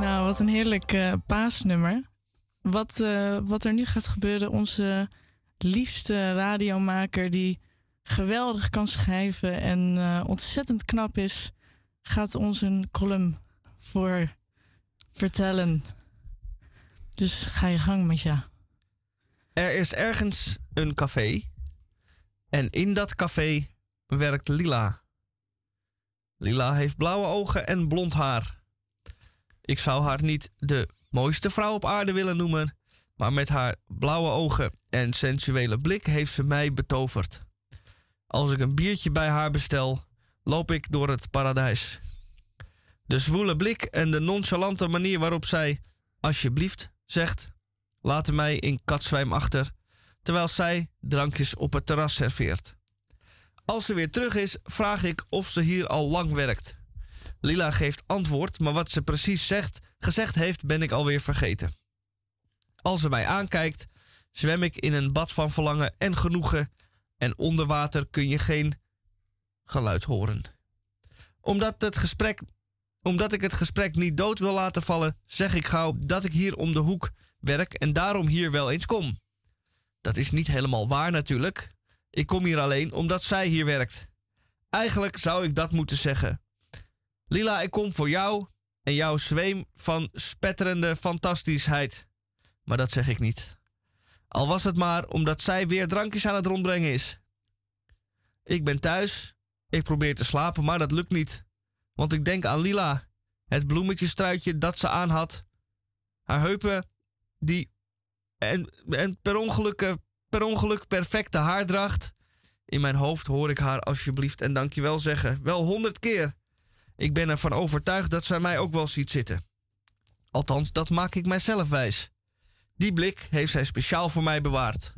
Nou, wat een heerlijk eh, paasnummer. Wat, eh, wat er nu gaat gebeuren, onze liefste radiomaker die geweldig kan schrijven en eh, ontzettend knap is, gaat ons een column voor vertellen. Dus ga je gang, Masha. Er is ergens een café. En in dat café werkt Lila. Lila heeft blauwe ogen en blond haar. Ik zou haar niet de mooiste vrouw op aarde willen noemen, maar met haar blauwe ogen en sensuele blik heeft ze mij betoverd. Als ik een biertje bij haar bestel, loop ik door het paradijs. De zwoele blik en de nonchalante manier waarop zij alsjeblieft zegt, laten mij in katzwijm achter, terwijl zij drankjes op het terras serveert. Als ze weer terug is, vraag ik of ze hier al lang werkt. Lila geeft antwoord, maar wat ze precies zegt, gezegd heeft, ben ik alweer vergeten. Als ze mij aankijkt, zwem ik in een bad van verlangen en genoegen en onder water kun je geen geluid horen. Omdat, het gesprek, omdat ik het gesprek niet dood wil laten vallen, zeg ik gauw dat ik hier om de hoek werk en daarom hier wel eens kom. Dat is niet helemaal waar natuurlijk. Ik kom hier alleen omdat zij hier werkt. Eigenlijk zou ik dat moeten zeggen. Lila, ik kom voor jou en jouw zweem van spetterende fantastischheid. Maar dat zeg ik niet. Al was het maar omdat zij weer drankjes aan het rondbrengen is. Ik ben thuis. Ik probeer te slapen, maar dat lukt niet. Want ik denk aan Lila, het bloemetjestruitje dat ze aan had. Haar heupen, die. En, en per, ongeluk, per ongeluk perfecte haardracht. In mijn hoofd hoor ik haar alsjeblieft en dankjewel zeggen. Wel honderd keer. Ik ben ervan overtuigd dat zij mij ook wel ziet zitten. Althans, dat maak ik mijzelf wijs. Die blik heeft zij speciaal voor mij bewaard.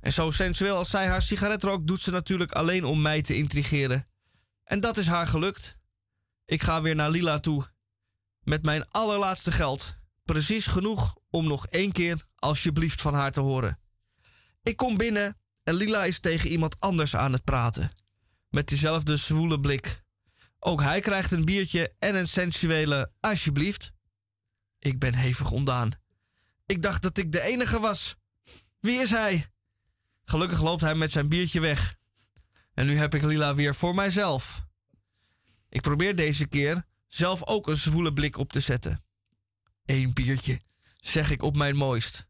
En zo sensueel als zij haar sigaret rookt, doet ze natuurlijk alleen om mij te intrigeren. En dat is haar gelukt. Ik ga weer naar Lila toe. Met mijn allerlaatste geld. Precies genoeg om nog één keer alsjeblieft van haar te horen. Ik kom binnen en Lila is tegen iemand anders aan het praten. Met diezelfde zwoele blik. Ook hij krijgt een biertje en een sensuele alsjeblieft. Ik ben hevig ondaan. Ik dacht dat ik de enige was. Wie is hij? Gelukkig loopt hij met zijn biertje weg. En nu heb ik Lila weer voor mijzelf. Ik probeer deze keer zelf ook een zwoele blik op te zetten. Eén biertje, zeg ik op mijn mooist.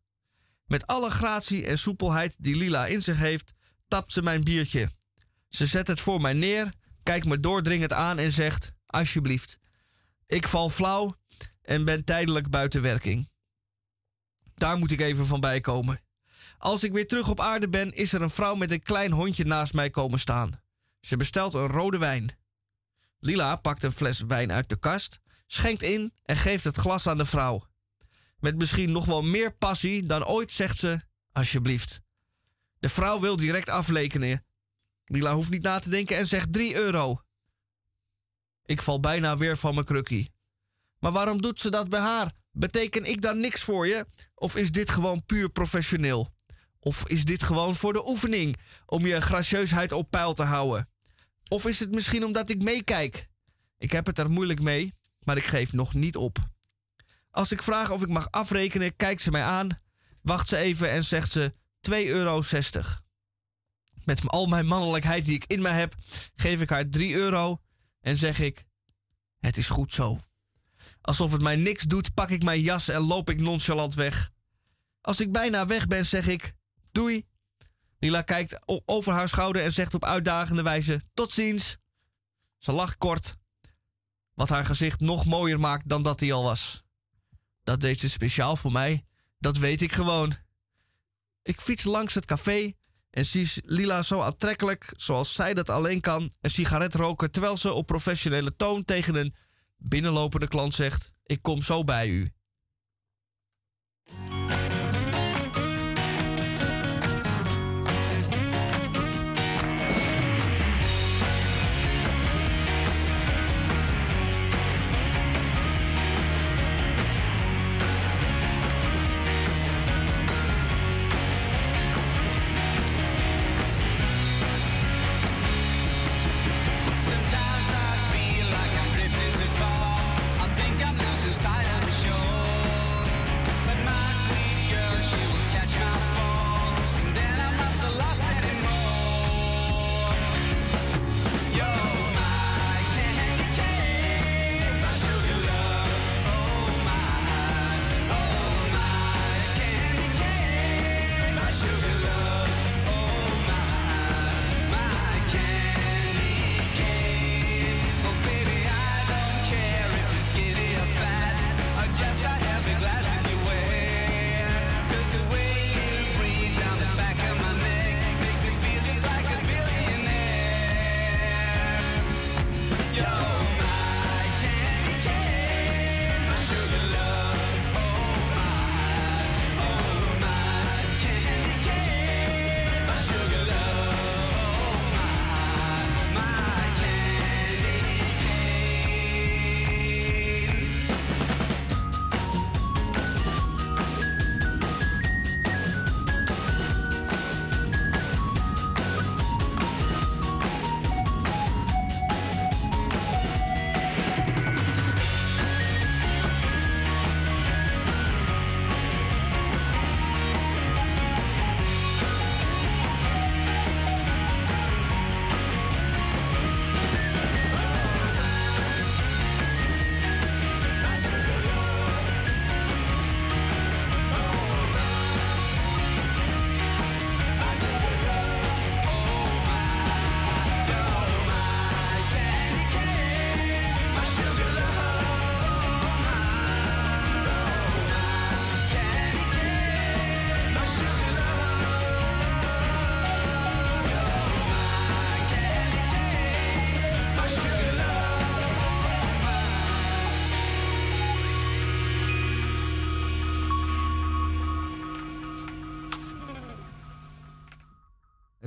Met alle gratie en soepelheid die Lila in zich heeft, tapt ze mijn biertje. Ze zet het voor mij neer, kijkt me doordringend aan en zegt: Alsjeblieft. Ik val flauw en ben tijdelijk buiten werking. Daar moet ik even van bijkomen. Als ik weer terug op aarde ben, is er een vrouw met een klein hondje naast mij komen staan. Ze bestelt een rode wijn. Lila pakt een fles wijn uit de kast, schenkt in en geeft het glas aan de vrouw. Met misschien nog wel meer passie dan ooit zegt ze: Alsjeblieft. De vrouw wil direct aflekenen. Lila hoeft niet na te denken en zegt 3 euro. Ik val bijna weer van mijn krukkie. Maar waarom doet ze dat bij haar? Beteken ik dan niks voor je? Of is dit gewoon puur professioneel? Of is dit gewoon voor de oefening om je gracieusheid op peil te houden? Of is het misschien omdat ik meekijk? Ik heb het er moeilijk mee, maar ik geef nog niet op. Als ik vraag of ik mag afrekenen, kijkt ze mij aan, wacht ze even en zegt ze 2,60 euro. Met al mijn mannelijkheid die ik in mij heb, geef ik haar 3 euro en zeg ik: Het is goed zo. Alsof het mij niks doet, pak ik mijn jas en loop ik nonchalant weg. Als ik bijna weg ben, zeg ik: Doei. Lila kijkt over haar schouder en zegt op uitdagende wijze: Tot ziens. Ze lacht kort, wat haar gezicht nog mooier maakt dan dat hij al was. Dat deed ze speciaal voor mij, dat weet ik gewoon. Ik fiets langs het café en zie Lila zo aantrekkelijk zoals zij dat alleen kan een sigaret roken terwijl ze op professionele toon tegen een binnenlopende klant zegt: Ik kom zo bij u.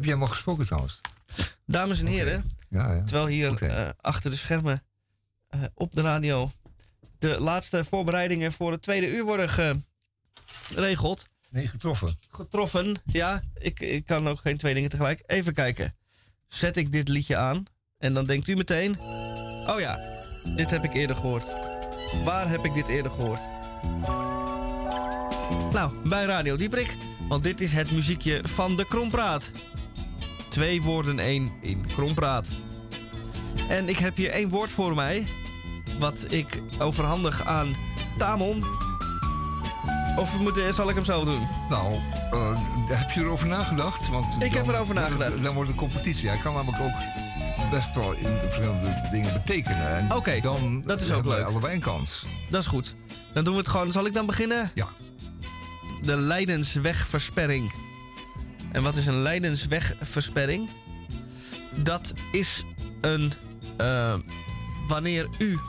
jij helemaal gesproken trouwens? Dames en heren, ja, ja. terwijl hier uh, achter de schermen uh, op de radio de laatste voorbereidingen voor het tweede uur worden geregeld. Nee, getroffen. Getroffen, ja. Ik, ik kan ook geen twee dingen tegelijk. Even kijken. Zet ik dit liedje aan en dan denkt u meteen... Oh ja, dit heb ik eerder gehoord. Waar heb ik dit eerder gehoord? Nou, bij Radio Dieprik. Want dit is het muziekje van de Krompraat. Twee woorden één in Krompraat. En ik heb hier één woord voor mij, wat ik overhandig aan Tamon. Of moeten, zal ik hem zelf doen? Nou, uh, heb je erover nagedacht? Want ik heb erover nagedacht. Dan, wordt het competitie. Hij kan namelijk ook best wel in verschillende dingen betekenen. Oké, dan dat is ook leuk. allebei een kans. Dat is goed. Dan doen we het gewoon. Zal ik dan beginnen? Ja. De Leidenswegversperring. En wat is een Leidenswegversperring? Dat is een. Uh, wanneer u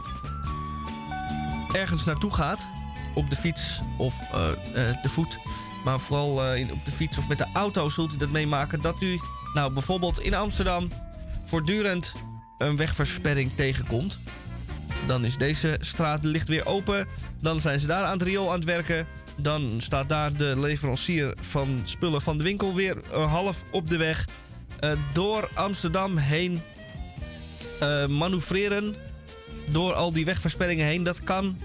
ergens naartoe gaat, op de fiets of uh, uh, de voet, maar vooral op de fiets of met de auto zult u dat meemaken dat u, nou bijvoorbeeld in Amsterdam, voortdurend een wegversperring tegenkomt. Dan is deze straat licht weer open. Dan zijn ze daar aan het riool aan het werken. Dan staat daar de leverancier van spullen van de winkel weer uh, half op de weg. Uh, door Amsterdam heen uh, manoeuvreren. Door al die wegversperringen heen. Dat kan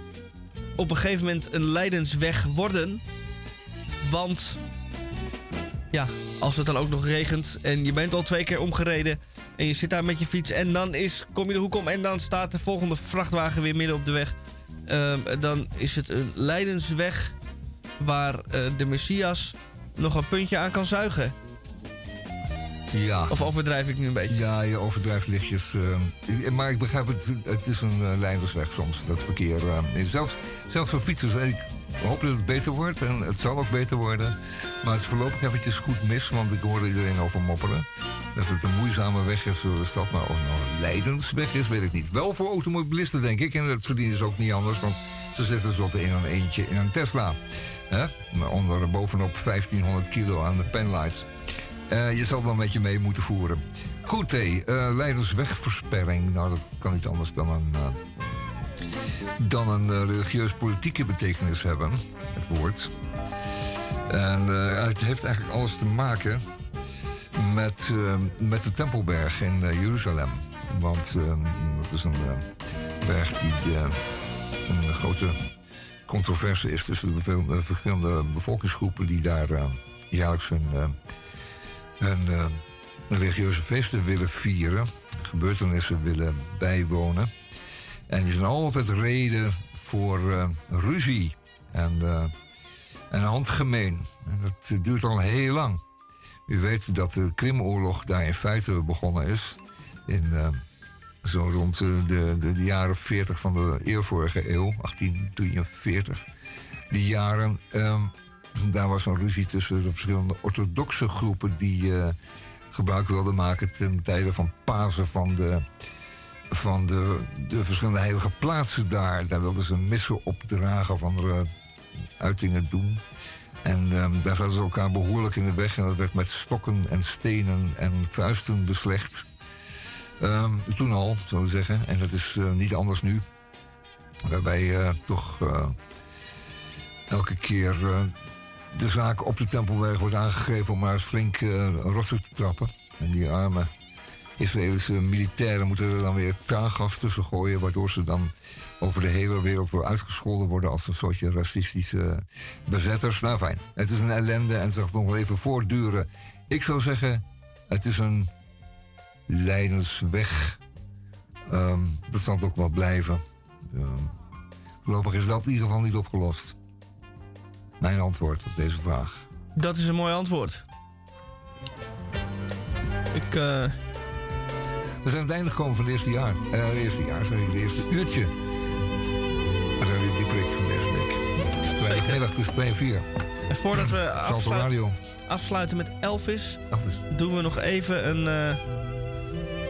op een gegeven moment een leidensweg worden. Want ja, als het dan ook nog regent en je bent al twee keer omgereden en je zit daar met je fiets en dan is, kom je de hoek om en dan staat de volgende vrachtwagen weer midden op de weg. Uh, dan is het een leidensweg waar uh, de Messias nog een puntje aan kan zuigen. Ja. Of overdrijf ik nu een beetje? Ja, je overdrijft lichtjes. Uh, maar ik begrijp het, het is een uh, leidersweg soms, dat verkeer. Uh, zelfs, zelfs voor fietsers. Ik hoop dat het beter wordt en het zal ook beter worden. Maar het is voorlopig eventjes goed mis, want ik hoorde iedereen over mopperen. Dat het een moeizame weg is door de stad. Maar of het nou een leidensweg is, weet ik niet. Wel voor automobilisten, denk ik. En dat verdienen ze ook niet anders, want ze zitten zotte in een eentje in een Tesla. Hè? Onder bovenop 1500 kilo aan de penlights. Uh, je zal wel met je mee moeten voeren. Goed, hé. Uh, leiderswegversperring. Nou, dat kan niet anders dan een, uh, dan een religieus-politieke betekenis hebben. Het woord. En het heeft eigenlijk alles te maken met, met de Tempelberg in Jeruzalem. Want dat is een berg die een grote controverse is tussen de verschillende bevolkingsgroepen die daar jaarlijks hun en uh, religieuze feesten willen vieren, gebeurtenissen willen bijwonen. En die zijn altijd reden voor ruzie en, en handgemeen. En dat duurt al heel lang. U weet dat de Krimoorlog daar in feite begonnen is. In zo rond de, de, de, jaren 40 van de eervorige eeuw, 1843. Die jaren. Um, daar was een ruzie tussen de verschillende orthodoxe groepen die uh, gebruik wilden maken ten tijde van Pasen van de, van de, de verschillende heilige plaatsen daar. Daar wilden ze missen opdragen of andere uitingen doen. En um, daar zaten ze elkaar behoorlijk in de weg en dat werd met stokken en stenen en vuisten beslecht. Um, toen al, zou ik zeggen. En dat is uh, niet anders nu. Waarbij uh, toch elke keer de zaak op de Tempelberg wordt aangegrepen om maar eens flink rotsen te trappen. En die arme Israëlische militairen moeten er dan weer traangas tussen gooien, waardoor ze dan over de hele wereld weer uitgescholden worden als een soortje racistische bezetters. Nou fijn, het is een ellende en het zal nog wel even voortduren. Ik zou zeggen, het is een lijdensweg. Um, dat zal het ook wel blijven. Um, voorlopig is dat in ieder geval niet opgelost mijn antwoord op deze vraag. Dat is een mooi antwoord. Ik. Uh... We zijn aan het einde gekomen van het eerste jaar. Uh, het eerste jaar, ik, het eerste uurtje. We zijn weer die prik van deze week. Vrijdagmiddag tussen 2 en 4. En voordat we afsluiten, afsluiten met Elvis, Elvis, doen we nog even een uh,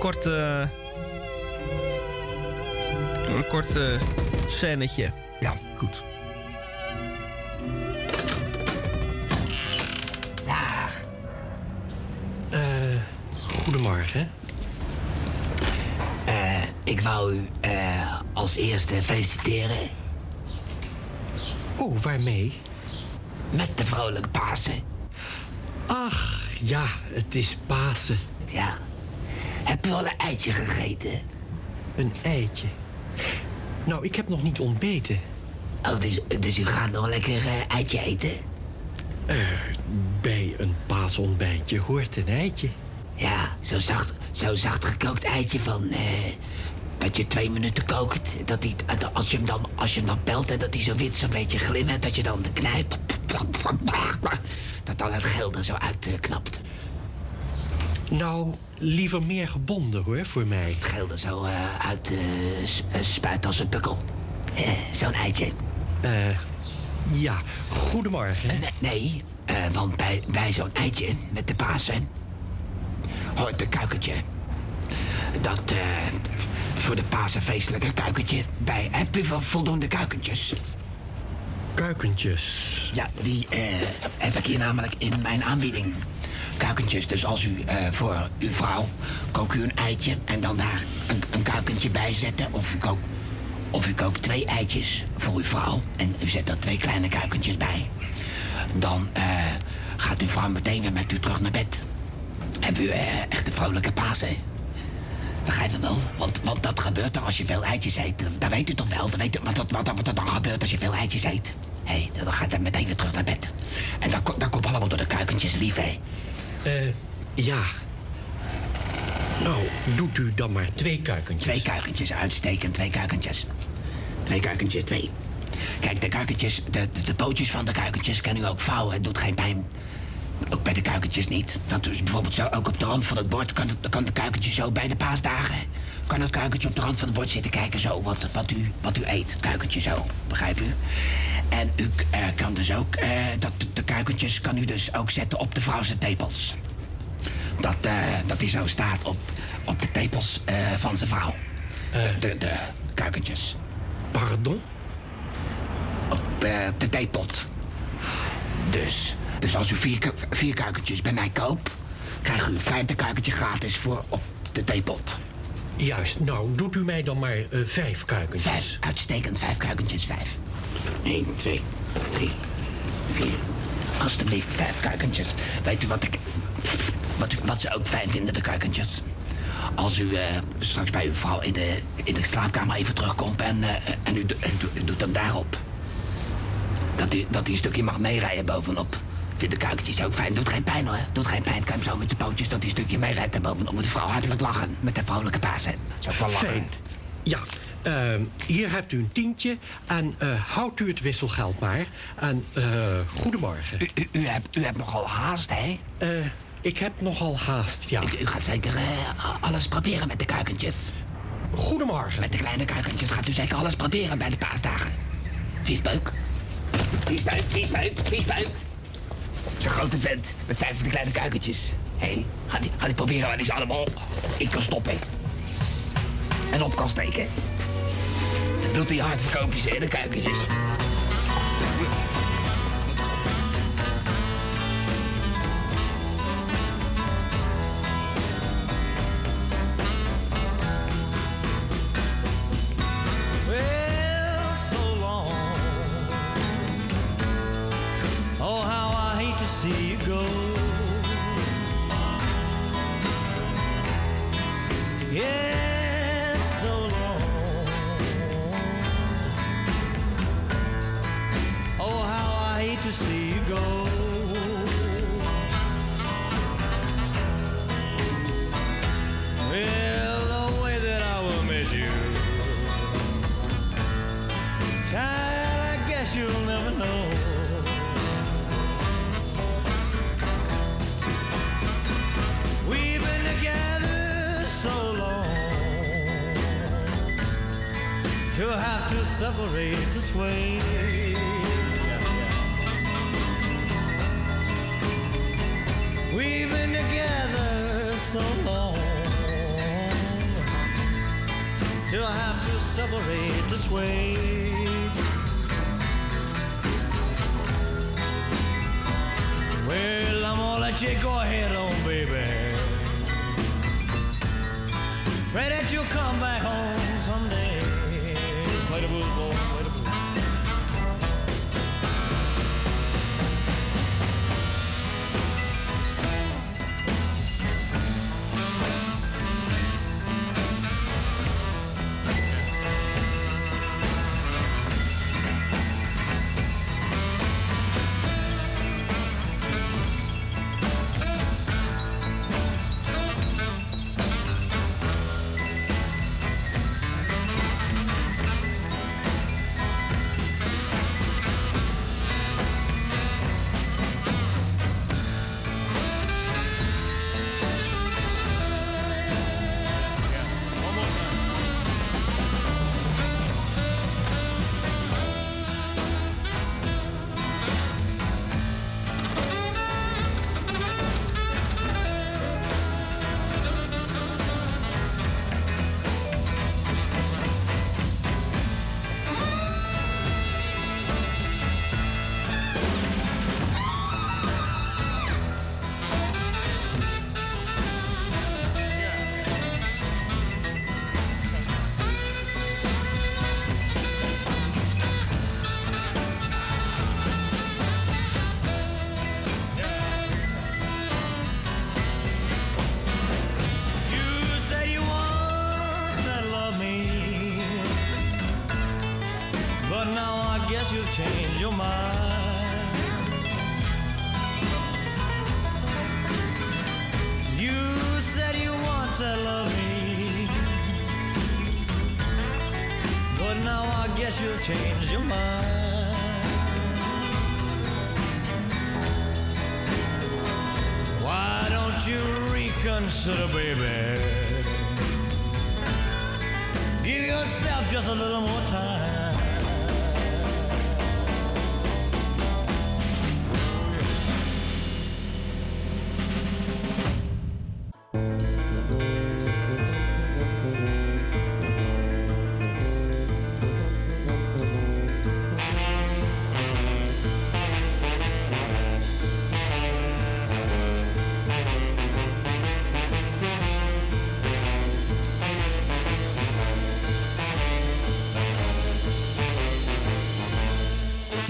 korte. een korte scènetje. Ja, goed. Goedemorgen. Uh, ik wou u uh, als eerste feliciteren. Oh, waarmee? Met de vrolijke Pasen. Ach, ja, het is Pasen. Ja. Heb u al een eitje gegeten? Een eitje? Nou, ik heb nog niet ontbeten. Oh, dus, dus u gaat nog lekker uh, eitje eten? bij een paasontbijtje hoort een eitje. Ja, zo zacht, zo zacht gekookt eitje van... Uh, dat je twee minuten kookt. Dat die, als, je hem dan, als je hem dan pelt en dat hij zo wit zo'n beetje glimmert... dat je dan de knijp... dat dan het geel er zo uitknapt. nou, liever meer gebonden hoor, voor mij. Het geel er zo uh, uit uh, spuit als een pukkel. Zo'n eitje. Eh ja, goedemorgen. nee, nee want bij, bij zo'n eitje met de Pasen... hoort een kuikentje. Dat voor de Pasen feestelijke kuikentje bij... Heb u voldoende kuikentjes? Kuikentjes? Ja, die heb ik hier namelijk in mijn aanbieding kuikentjes. Dus als u uh, voor uw vrouw kookt u een eitje en dan daar een, een kuikentje bij zetten. Of u, kookt, of u twee eitjes voor uw vrouw en u zet er twee kleine kuikentjes bij. Dan uh, gaat uw vrouw meteen weer met u terug naar bed. Heb u uh, echt een vrolijke Pasen. Begrijp je wel? Want, want dat gebeurt er als je veel eitjes eet. Dat weet u toch wel? Dat weet wat, wat, wat, er dan gebeurt als je veel eitjes eet. Hé, hey, dan gaat hij meteen weer terug naar bed. En dat, dat komt allemaal door de kuikentjes lief, hè? Eh, ja. Nou, doet u dan maar twee kuikentjes. Twee kuikentjes, uitstekend, twee kuikentjes. Twee kuikentjes, twee. Kijk, de kuikentjes, de, de, pootjes van de kuikentjes kan u ook vouwen. Het doet geen pijn. Ook bij de kuikentjes niet. Dat is bijvoorbeeld zo, ook op de rand van het bord kan, het, kan de kuikentje zo bij de paasdagen. Kan het kuikentje op de rand van het bord zitten kijken zo wat, wat, u, wat u eet. Het kuikentje zo, begrijp u? En u uh, kan dus ook, uh, dat, de kuikentjes kan u dus ook zetten op de vrouwse tepels. Dat, uh, dat hij zo staat op, op de tepels van zijn vrouw. De, de, de, kuikentjes. Pardon? Op de theepot. Dus, dus als u vier, vier kuikentjes bij mij koopt... krijgt u vijfde kuikentje gratis voor op de theepot. Juist, nou, doet u mij dan maar vijf kuikentjes. Vijf, uitstekend, vijf kuikentjes, vijf. 1, 2, 3, 4. Alsjeblieft, vijf kuikentjes. Weet u wat ik. Wat, wat ze ook fijn vinden, de kuikentjes? Als u uh, straks bij uw vrouw in de, in de slaapkamer even terugkomt en, uh, en u, u, doet hem daarop. Dat u, dat een stukje mag meerijden bovenop. Vind de kuikentjes ook fijn. Doet geen pijn hoor. Doet geen pijn. Kan hem zo met zijn pootjes dat hij een stukje meerijdt en bovenop met de vrouw hartelijk lachen. Met de vrolijke Pasen. Zo wel lachen. Fijn. Ja, uh, hier hebt u een tientje en uh, houdt u het wisselgeld maar. En uh, goedemorgen. U, u, u, hebt, u hebt nogal haast, hè? ik heb nogal haast, ja. U, u gaat zeker alles proberen met de kuikentjes. Goedemorgen. Met de kleine kuikentjes gaat u zeker alles proberen bij de paasdagen. Viesbeuk. Viesbeuk, viesbeuk, viesbeuk. Zo'n grote vent met vijf van de kleine kuikentjes. Hé, hey, ga, die, ga die proberen waar die ze allemaal in kan stoppen. En op kan steken. Doet hij hardverkoopjes in de kuikentjes. But little more time.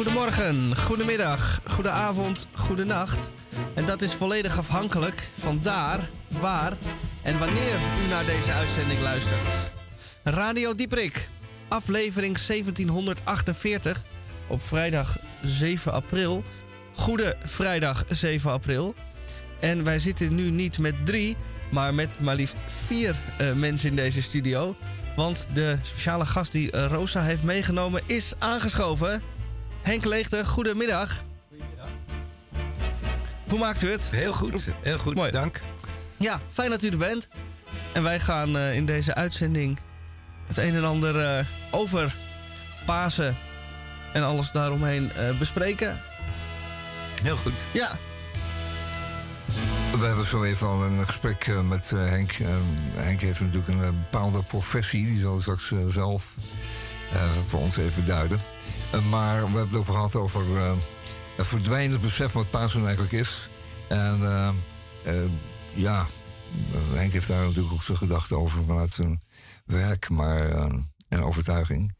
Goedemorgen, goedemiddag, goedenavond, goedenacht. En dat is volledig afhankelijk van daar, waar en wanneer u naar deze uitzending luistert. Radio Dieprik, aflevering 1748 op vrijdag 7 april. Goede vrijdag 7 april. En wij zitten nu niet met drie, maar met maar liefst vier uh, mensen in deze studio. Want de speciale gast die uh, Rosa heeft meegenomen is aangeschoven. Henk Leegte, goedemiddag. Goedemiddag. Hoe maakt u het? Heel goed, heel goed, Mooi. dank. Ja, fijn dat u er bent. En wij gaan uh, in deze uitzending het een en ander uh, over Pasen en alles daaromheen uh, bespreken. Heel goed. Ja. We hebben zo even al een gesprek met Henk. Henk heeft natuurlijk een bepaalde professie. Die zal straks zelf voor ons even duiden. Eh, maar we hebben het over gehad over het verdwijnend besef wat Pasen eigenlijk is. En uh, ja, Henk heeft daar natuurlijk ook zijn gedachten over vanuit zijn werk maar, en overtuiging.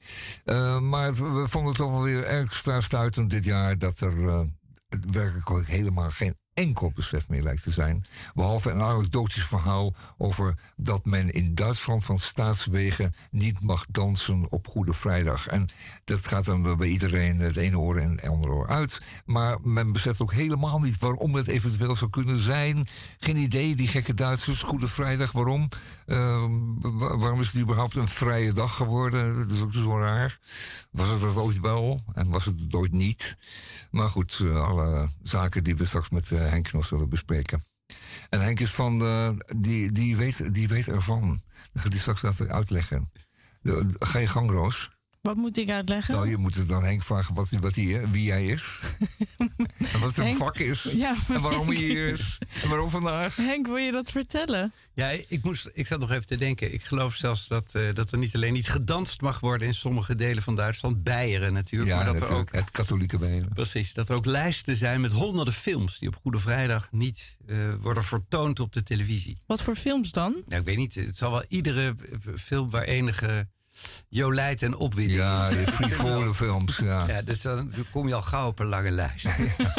maar we vonden het toch wel weer extra stuitend dit jaar dat er werkelijk helemaal geen enkel besef meer lijkt te zijn. Behalve een anekdotisch verhaal over dat men in Duitsland van staatswegen niet mag dansen op Goede Vrijdag. En dat gaat dan bij iedereen het ene oor en het andere oor uit. Maar men beseft ook helemaal niet waarom het eventueel zou kunnen zijn. Geen idee, die gekke Duitsers, Goede Vrijdag, waarom? Uh, waarom is het überhaupt een vrije dag geworden? Dat is ook zo raar. Was het dat ooit wel en was het ooit niet? Maar goed, eh, alle zaken die we straks met uh, Henk nog zullen bespreken. En Henk is van, die, die, weet, die weet ervan. Dat ga die straks even uitleggen. ga je gang, Roos. Wat moet ik uitleggen? Nou, je moet het dan Henk vragen wat, wat hij, wie hij is. [laughs] en wat zijn vak is. Ja, en waarom hij hier is. En waarom vandaag. Henk, wil je dat vertellen? Ja, ik, moest, ik zat nog even te denken. Ik geloof zelfs dat, uh, dat er niet alleen niet gedanst mag worden in sommige delen van Duitsland. Beieren natuurlijk. Ja, maar dat natuurlijk. er ook, het katholieke Beieren. Precies. Dat er ook lijsten zijn met honderden films die op Goede Vrijdag niet uh, worden vertoond op de televisie. Wat voor films dan? Ja, ik weet niet. Het zal wel iedere film waar enige Jolijt en opwinding. Ja, [laughs] de frivole films. Ja. ja, dus dan kom je al gauw op een lange lijst.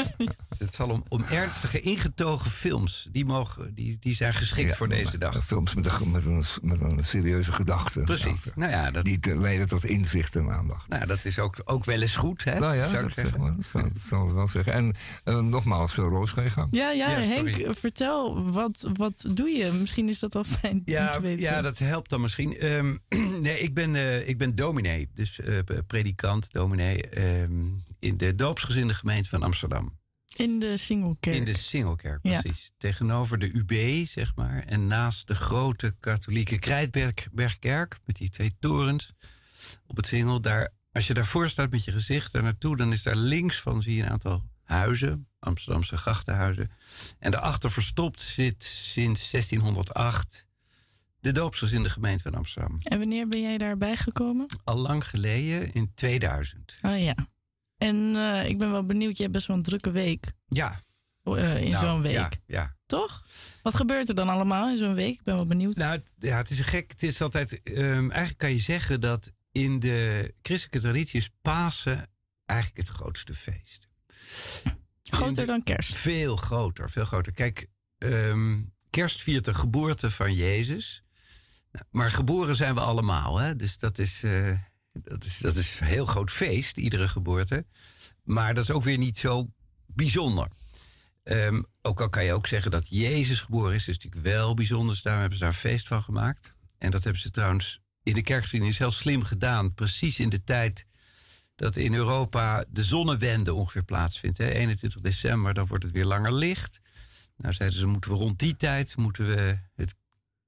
[laughs] het zal om, om ernstige, ingetogen films. Die, mogen, die, die zijn geschikt voor deze dag. Films met een, met een, met een serieuze gedachte. Precies. Nou ja, dat, die leiden tot inzicht en aandacht. Nou, dat is ook, ook wel eens goed, hè? Nou ja, zou dat, zeg maar, dat, zou, dat zou ik wel zeggen. En uh, nogmaals, uh, Roos, ga je gang. Ja, ja, ja Henk, vertel, wat, wat doe je? Misschien is dat wel fijn ja, te weten. Ja, dat helpt dan misschien. Um, [clears throat] nee, ik ben ben, uh, ik ben dominee, dus uh, predikant, dominee, um, in de doopsgezinde gemeente van Amsterdam. In de Singelkerk. In de Singelkerk, precies. Ja. Tegenover de UB, zeg maar. En naast de grote katholieke Krijtbergkerk, met die twee torens op het Singel. Daar, als je daarvoor staat met je gezicht daar naartoe, dan is daar links van zie je een aantal huizen, Amsterdamse grachtenhuizen. En daarachter verstopt zit sinds 1608 de doopsgezinde gemeente van Amsterdam. En wanneer ben jij daarbij gekomen? Al lang geleden, in 2000. Oh ja. En uh, ik ben wel benieuwd, je hebt best wel een drukke week. Ja. Uh, in nou, zo'n week. Ja, ja. Toch? Wat gebeurt er dan allemaal in zo'n week? Ik ben wel benieuwd. Nou, ja, het is een gek. Het is altijd. Um, eigenlijk kan je zeggen dat in de christelijke traditie is Pasen eigenlijk het grootste feest. Groter de, dan kerst? Veel groter, veel groter. Kijk, um, kerst viert de geboorte van Jezus. Maar geboren zijn we allemaal, hè? dus dat is. Uh, Dat is, dat is een heel groot feest, iedere geboorte. Maar dat is ook weer niet zo bijzonder. Ehm, ook al kan je ook zeggen dat Jezus geboren is, is natuurlijk wel bijzonder. Dus daarom hebben ze daar een feest van gemaakt. En dat hebben ze trouwens in de kerkgeschiedenis heel slim gedaan. Precies in de tijd dat in Europa de zonnewende ongeveer plaatsvindt. Hè? 21 december, dan wordt het weer langer licht. Nou zeiden ze, moeten we rond die tijd moeten we het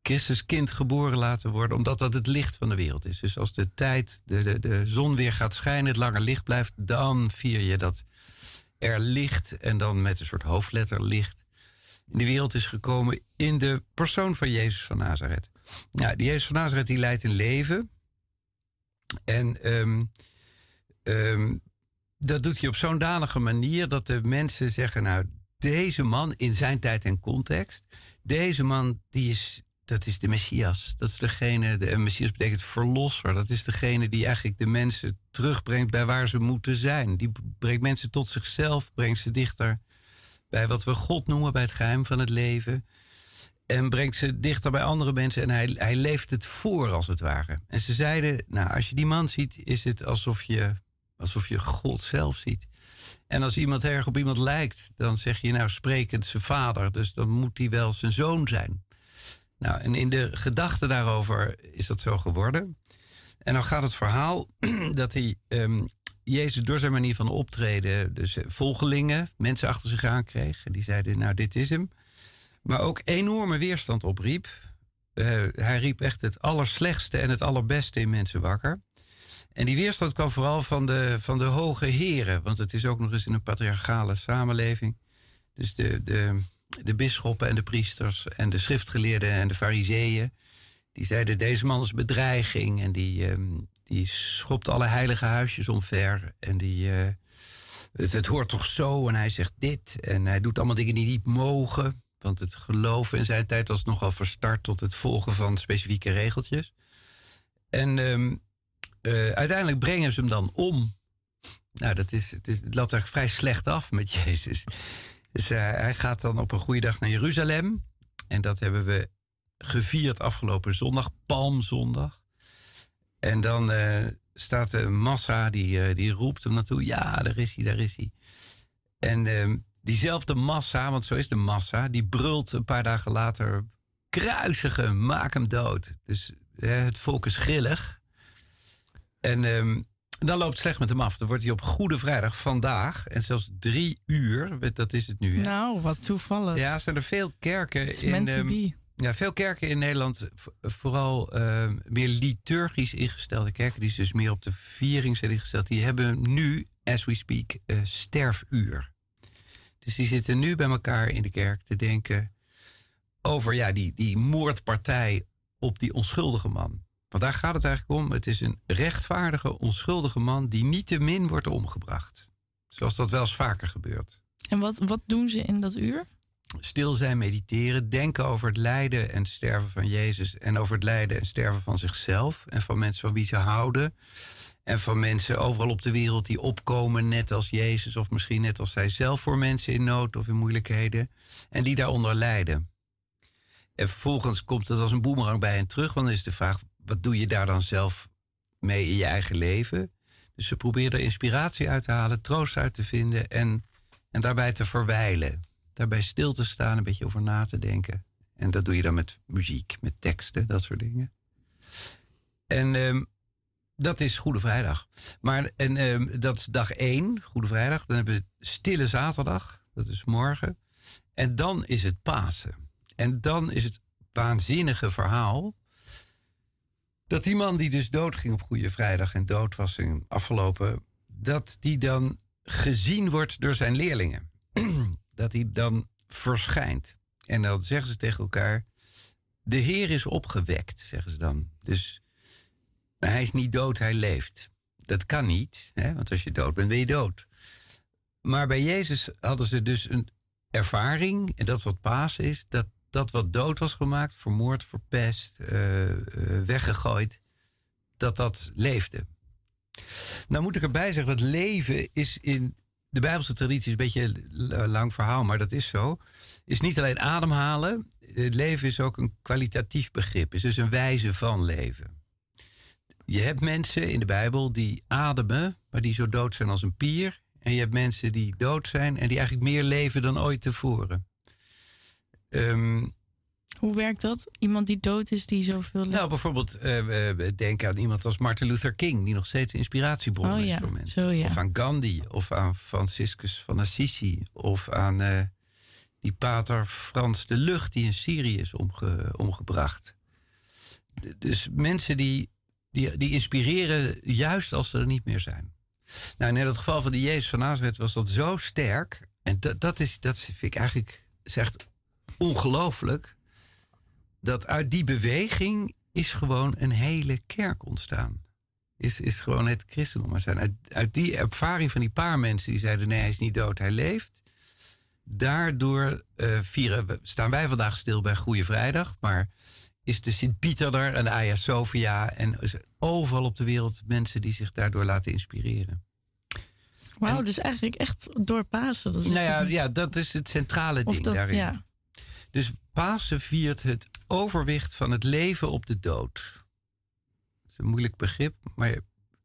Christuskind geboren laten worden, omdat dat het licht van de wereld is. Dus als de tijd, de, de, de zon weer gaat schijnen, het langer licht blijft, dan vier je dat er licht en dan met een soort hoofdletter licht in de wereld is gekomen in de persoon van Jezus van Nazareth. Nou, die Jezus van Nazareth die leidt een leven. En um, um, dat doet hij op zo'n danige manier dat de mensen zeggen: Nou, deze man in zijn tijd en context, deze man die is, dat is de Messias. Dat is degene, de Messias betekent verlosser. Dat is degene die eigenlijk de mensen terugbrengt bij waar ze moeten zijn. Die brengt mensen tot zichzelf, brengt ze dichter bij wat we God noemen, bij het geheim van het leven. En brengt ze dichter bij andere mensen en hij, hij leeft het voor als het ware. En ze zeiden, nou als je die man ziet, is het alsof je, alsof je God zelf ziet. En als iemand erg op iemand lijkt, dan zeg je nou sprekend zijn vader. Dus dan moet hij wel zijn zoon zijn. Nou, en in de gedachte daarover is dat zo geworden. En dan gaat het verhaal [clears throat] dat hij um, Jezus door zijn manier van optreden, dus volgelingen, mensen achter zich aan kreeg. Die zeiden, nou dit is hem. Maar ook enorme weerstand opriep. Uh, hij riep echt het allerslechtste en het allerbeste in mensen wakker. En die weerstand kwam vooral van de, van de hoge heren. Want het is ook nog eens in een patriarchale samenleving. Dus de, de, de bisschoppen en de priesters en de schriftgeleerden en de fariseeën. Die zeiden deze man is bedreiging. En die, um, die schopt alle heilige huisjes omver. En die, uh, het, het, hoort toch zo. En hij zegt dit. En hij doet allemaal dingen die niet mogen. Want het geloof in zijn tijd was nogal verstart tot het volgen van specifieke regeltjes. En um, uh, uiteindelijk brengen ze hem dan om. Nou, dat is, het, is, het loopt eigenlijk vrij slecht af met [laughs] Jezus. Dus uh, hij gaat dan op een goede dag naar Jeruzalem. En dat hebben we gevierd afgelopen zondag, Palmzondag. En dan uh, staat de massa, die, die roept hem naartoe. Ja, daar is hij, daar is hij. En ehm, diezelfde massa, want zo is de massa, die brult een paar dagen later: kruisigen, maak hem dood. Dus het volk is grillig. En um, dan loopt het slecht met hem af. Dan wordt hij op Goede Vrijdag vandaag, en zelfs drie uur, dat is het nu. Hè? Nou, wat toevallig. Ja, zijn er veel kerken in. Um, ja, veel kerken in Nederland, vooral uh, meer liturgisch ingestelde kerken, die dus meer op de viering zijn ingesteld, die hebben nu, as we speak, uh, sterfuur. Dus die zitten nu bij elkaar in de kerk te denken over ja, die, die moordpartij op die onschuldige man. Want daar gaat het eigenlijk om. Het is een rechtvaardige, onschuldige man die niet te min wordt omgebracht. Zoals dat wel eens vaker gebeurt. En wat, wat doen ze in dat uur? Stil zijn, mediteren, denken over het lijden en sterven van Jezus. En over het lijden en sterven van zichzelf. En van mensen van wie ze houden. En van mensen overal op de wereld die opkomen, net als Jezus. Of misschien net als zij zelf voor mensen in nood of in moeilijkheden. En die daaronder lijden. En vervolgens komt het als een boemerang bij hen terug. Want dan is de vraag: wat doe je daar dan zelf mee in je eigen leven? Dus ze proberen er inspiratie uit te halen, troost uit te vinden en, en daarbij te verwijlen. Daarbij stil te staan, een beetje over na te denken. En dat doe je dan met muziek, met teksten, dat soort dingen. En um, dat is Goede Vrijdag. Maar en, um, dat is dag één, Goede Vrijdag. Dan hebben we Stille Zaterdag, dat is morgen. En dan is het Pasen. En dan is het waanzinnige verhaal dat die man die dus doodging op Goede Vrijdag en dood was in afgelopen, dat die dan gezien wordt door zijn leerlingen. [clears throat] dat hij dan verschijnt. En dan zeggen ze tegen elkaar: De Heer is opgewekt, zeggen ze dan. Dus hij is niet dood, hij leeft. Dat kan niet, hè? want als je dood bent, ben je dood. Maar bij Jezus hadden ze dus een ervaring, en dat is wat Paas is, dat dat wat dood was gemaakt, vermoord, verpest, uh, uh, weggegooid, dat dat leefde. Nou moet ik erbij zeggen, dat leven is in de Bijbelse traditie een beetje een lang verhaal, maar dat is zo. Is niet alleen ademhalen. Het leven is ook een kwalitatief begrip. is dus een wijze van leven. je hebt mensen in de Bijbel die ademen, maar die zo dood zijn als een pier. En je hebt mensen die dood zijn en die eigenlijk meer leven dan ooit tevoren. Um, hoe werkt dat? Iemand die dood is, die zoveel. Nou, bijvoorbeeld, uh, denk aan iemand als Martin Luther King, die nog steeds inspiratiebron oh, is ja. voor mensen. Zo, ja. Of aan Gandhi, of aan Franciscus van Assisi, of aan uh, die pater Frans de Lucht, die in Syrië is omge omgebracht. Dus mensen die, die, die inspireren juist als ze er niet meer zijn. Nou, in het geval van die Jezus van Nazareth was dat zo sterk. En dat, dat, is, dat vind ik eigenlijk zegt ongelooflijk dat uit die beweging is gewoon een hele kerk ontstaan. Is, is gewoon het christendom maar zijn. Uit, uit die ervaring van die paar mensen die zeiden: nee, hij is niet dood, hij leeft. Daardoor uh, vieren, staan wij vandaag stil bij Goede Vrijdag. Maar is de Sint-Pieter er en de Hagia Sophia. En overal op de wereld mensen die zich daardoor laten inspireren. Wauw, dus eigenlijk echt door Pasen. Dat is nou ja, ja, dat is het centrale ding daarin. Ja. Dus Pasen viert het overwicht van het leven op de dood. Dat is een moeilijk begrip, maar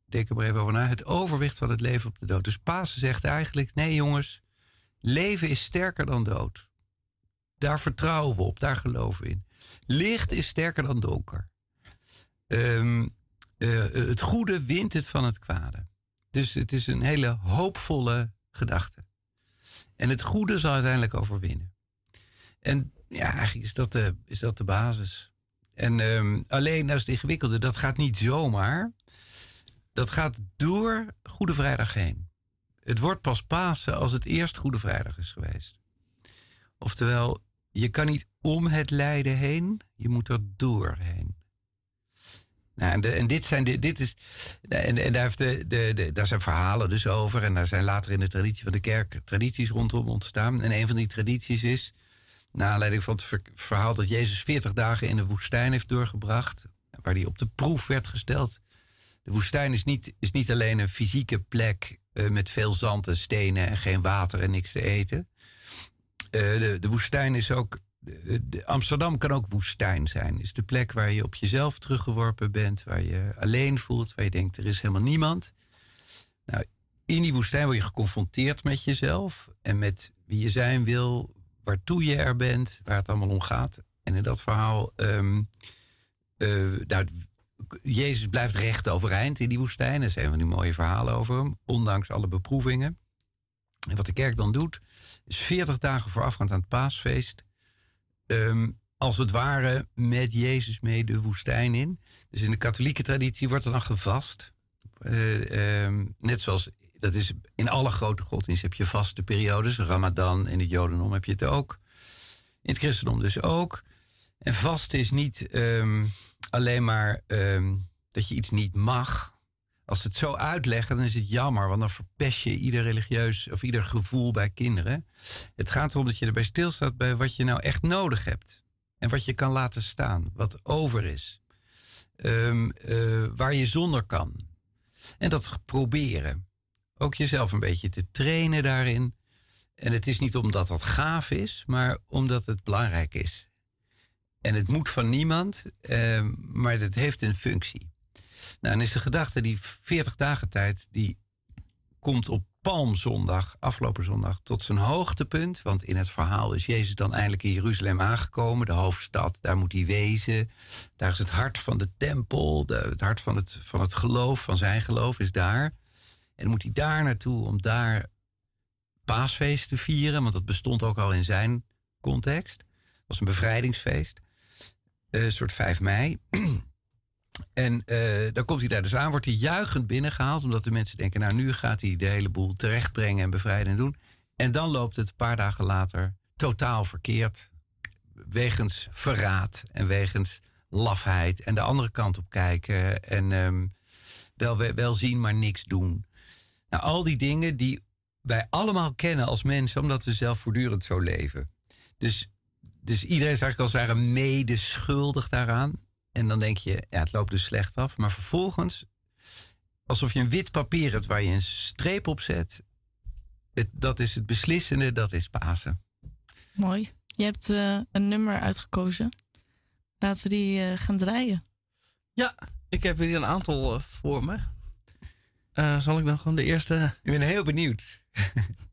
denk er maar even over na. Het overwicht van het leven op de dood. Dus Pasen zegt eigenlijk: nee, jongens, leven is sterker dan dood. Daar vertrouwen we op, daar geloven we in. Licht is sterker dan donker. Ehm, eh, het goede wint het van het kwade. Dus het is een hele hoopvolle gedachte. En het goede zal uiteindelijk overwinnen. En ja, eigenlijk is dat de, is dat de basis. En um, alleen, dat is het ingewikkelde, dat gaat niet zomaar. Dat gaat door Goede Vrijdag heen. Het wordt pas Pasen als het eerst Goede Vrijdag is geweest. Oftewel, je kan niet om het lijden heen, je moet er doorheen. Nou, en, dit zijn, dit, is, en, en daar, heeft de, de, de, daar zijn verhalen dus over. En daar zijn later in de traditie van de kerk tradities rondom ontstaan. En een van die tradities is naar aanleiding van het verhaal dat Jezus 40 dagen in de woestijn heeft doorgebracht, waar hij op de proef werd gesteld. De woestijn is niet, is niet alleen een fysieke plek uh, met veel zand en stenen en geen water en niks te eten. Uh, de, de woestijn is ook. De, Amsterdam kan ook woestijn zijn. Is de plek waar je op jezelf teruggeworpen bent, waar je alleen voelt, waar je denkt er is helemaal niemand. Nou, in die woestijn word je geconfronteerd met jezelf en met wie je zijn wil, waartoe je er bent, waar het allemaal om gaat. En in dat verhaal, um, Jezus blijft recht overeind in die woestijn. Dat zijn van die mooie verhalen over hem, ondanks alle beproevingen. En wat de kerk dan doet, is 40 dagen voorafgaand aan het paasfeest, um, als het ware met Jezus mee de woestijn in. Dus in de katholieke traditie wordt er dan gevast. Uh, um, net zoals dat is in alle grote godsdiensten heb je vaste periodes. Ramadan, in het Jodendom heb je het ook. In het christendom dus ook. En vasten is niet ehm, alleen maar ehm, dat je iets niet mag. Als ze het zo uitleggen, dan is het jammer, want dan verpest je ieder religieus of ieder gevoel bij kinderen. Het gaat erom dat je erbij stilstaat bij wat je nou echt nodig hebt. En wat je kan laten staan, wat over is. Ehm, eh, waar je zonder kan. En dat proberen ook jezelf een beetje te trainen daarin. En het is niet omdat dat gaaf is, maar omdat het belangrijk is. En het moet van niemand, eh, maar het heeft een functie. Nou, dan is de gedachte die 40 dagen tijd, die komt op Palmzondag, afgelopen zondag, tot zijn hoogtepunt. Want in het verhaal is Jezus dan eindelijk in Jeruzalem aangekomen, de hoofdstad. Daar moet hij wezen. Daar is het hart van de tempel, de, het hart van het, van het geloof, van zijn geloof is daar. En dan moet hij daar naartoe om daar paasfeest te vieren. Want dat bestond ook al in zijn context. Het was een bevrijdingsfeest. Eh, een soort 5 mei. [clears throat] en uh, dan komt hij daar dus aan, wordt hij juichend binnengehaald. Omdat de mensen denken, nou nu gaat hij de hele boel terechtbrengen en bevrijden en doen. En dan loopt het een paar dagen later totaal verkeerd. Wegens verraad en wegens lafheid. En de andere kant op kijken. En um, wel, wel zien, maar niks doen. Nou, al die dingen die wij allemaal kennen als mensen, omdat we zelf voortdurend zo leven. Dus, dus iedereen is eigenlijk als het ware medeschuldig daaraan. En dan denk je, ja, het loopt dus slecht af. Maar vervolgens, alsof je een wit papier hebt waar je een streep op zet. Het, dat is het beslissende, dat is Pasen. Mooi. Je hebt uh, een nummer uitgekozen. Laten we die uh, gaan draaien. Ja, Ik heb hier een aantal voor me. Zal ik dan gewoon de eerste... Ik ben heel benieuwd. [laughs]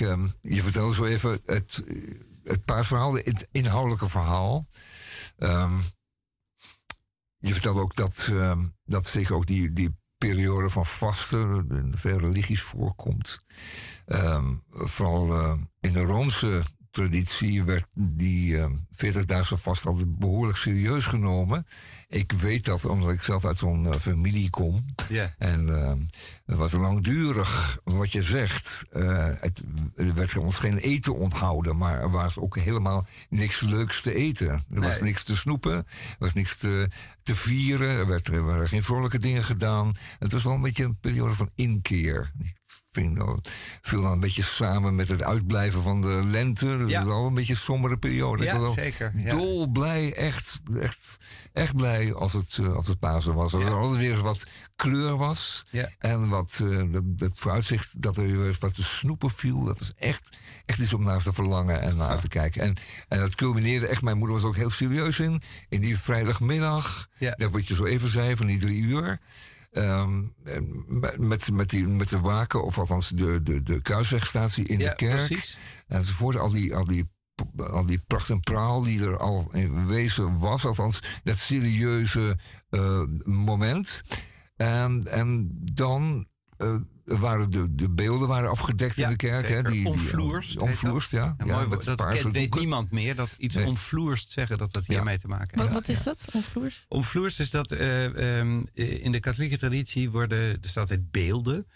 Ehm, je vertelde zo even het, het paasverhaal, het inhoudelijke verhaal. Um, je vertelde ook dat, um, dat zich ook die, die periode van vasten veel religies voorkomt. vooral uh, in de Roomse traditie werd die uh, 40 dagen vast altijd behoorlijk serieus genomen. Ik weet dat omdat ik zelf uit zo'n uh, familie kom. Yeah. En uh, het was langdurig, wat je zegt. Uh, het, er werd ons geen eten onthouden, maar er was ook helemaal niks leuks te eten. Er nee. was niks te snoepen, er was niks te, te vieren, er, werd, er werden geen vrolijke dingen gedaan. Het was wel een beetje een periode van inkeer vind dat viel dan een beetje samen met het uitblijven van de lente. Dat ja. is al een beetje een sombere periode. Ja, zeker. Ja. Dol blij, echt, echt, echt blij als het, uh, als het Pasen was. Als er altijd weer wat kleur was. Ja. En wat uh, dat, dat, vooruitzicht dat er weer wat te snoepen viel. Dat was echt, echt iets om naar te verlangen en naar te kijken. En, en dat culmineerde echt. Mijn moeder was ook heel serieus in. In die vrijdagmiddag. Dat wat je zo even zei, van die drie uur. Um, met, met, die, met de waken, of althans de, de, de kruiswegstatie in ja, de kerk. Precies. Enzovoort. Al die, al, die, al die pracht en praal die er al in wezen was. Althans, dat serieuze uh, moment. En, en dan. Uh, waren de, de beelden waren afgedekt ja, in de kerk. Zeker. Hè, die, omvloerst. Die, omvloerst, ja. ja, mooi, dat dat weet doeken. niemand meer. Dat iets nee. omvloerst zeggen dat dat hiermee te maken heeft. Wat, wat is dat, omvloerst? Omvloerst is dat uh, um, in de katholieke traditie worden, er staat altijd beelden.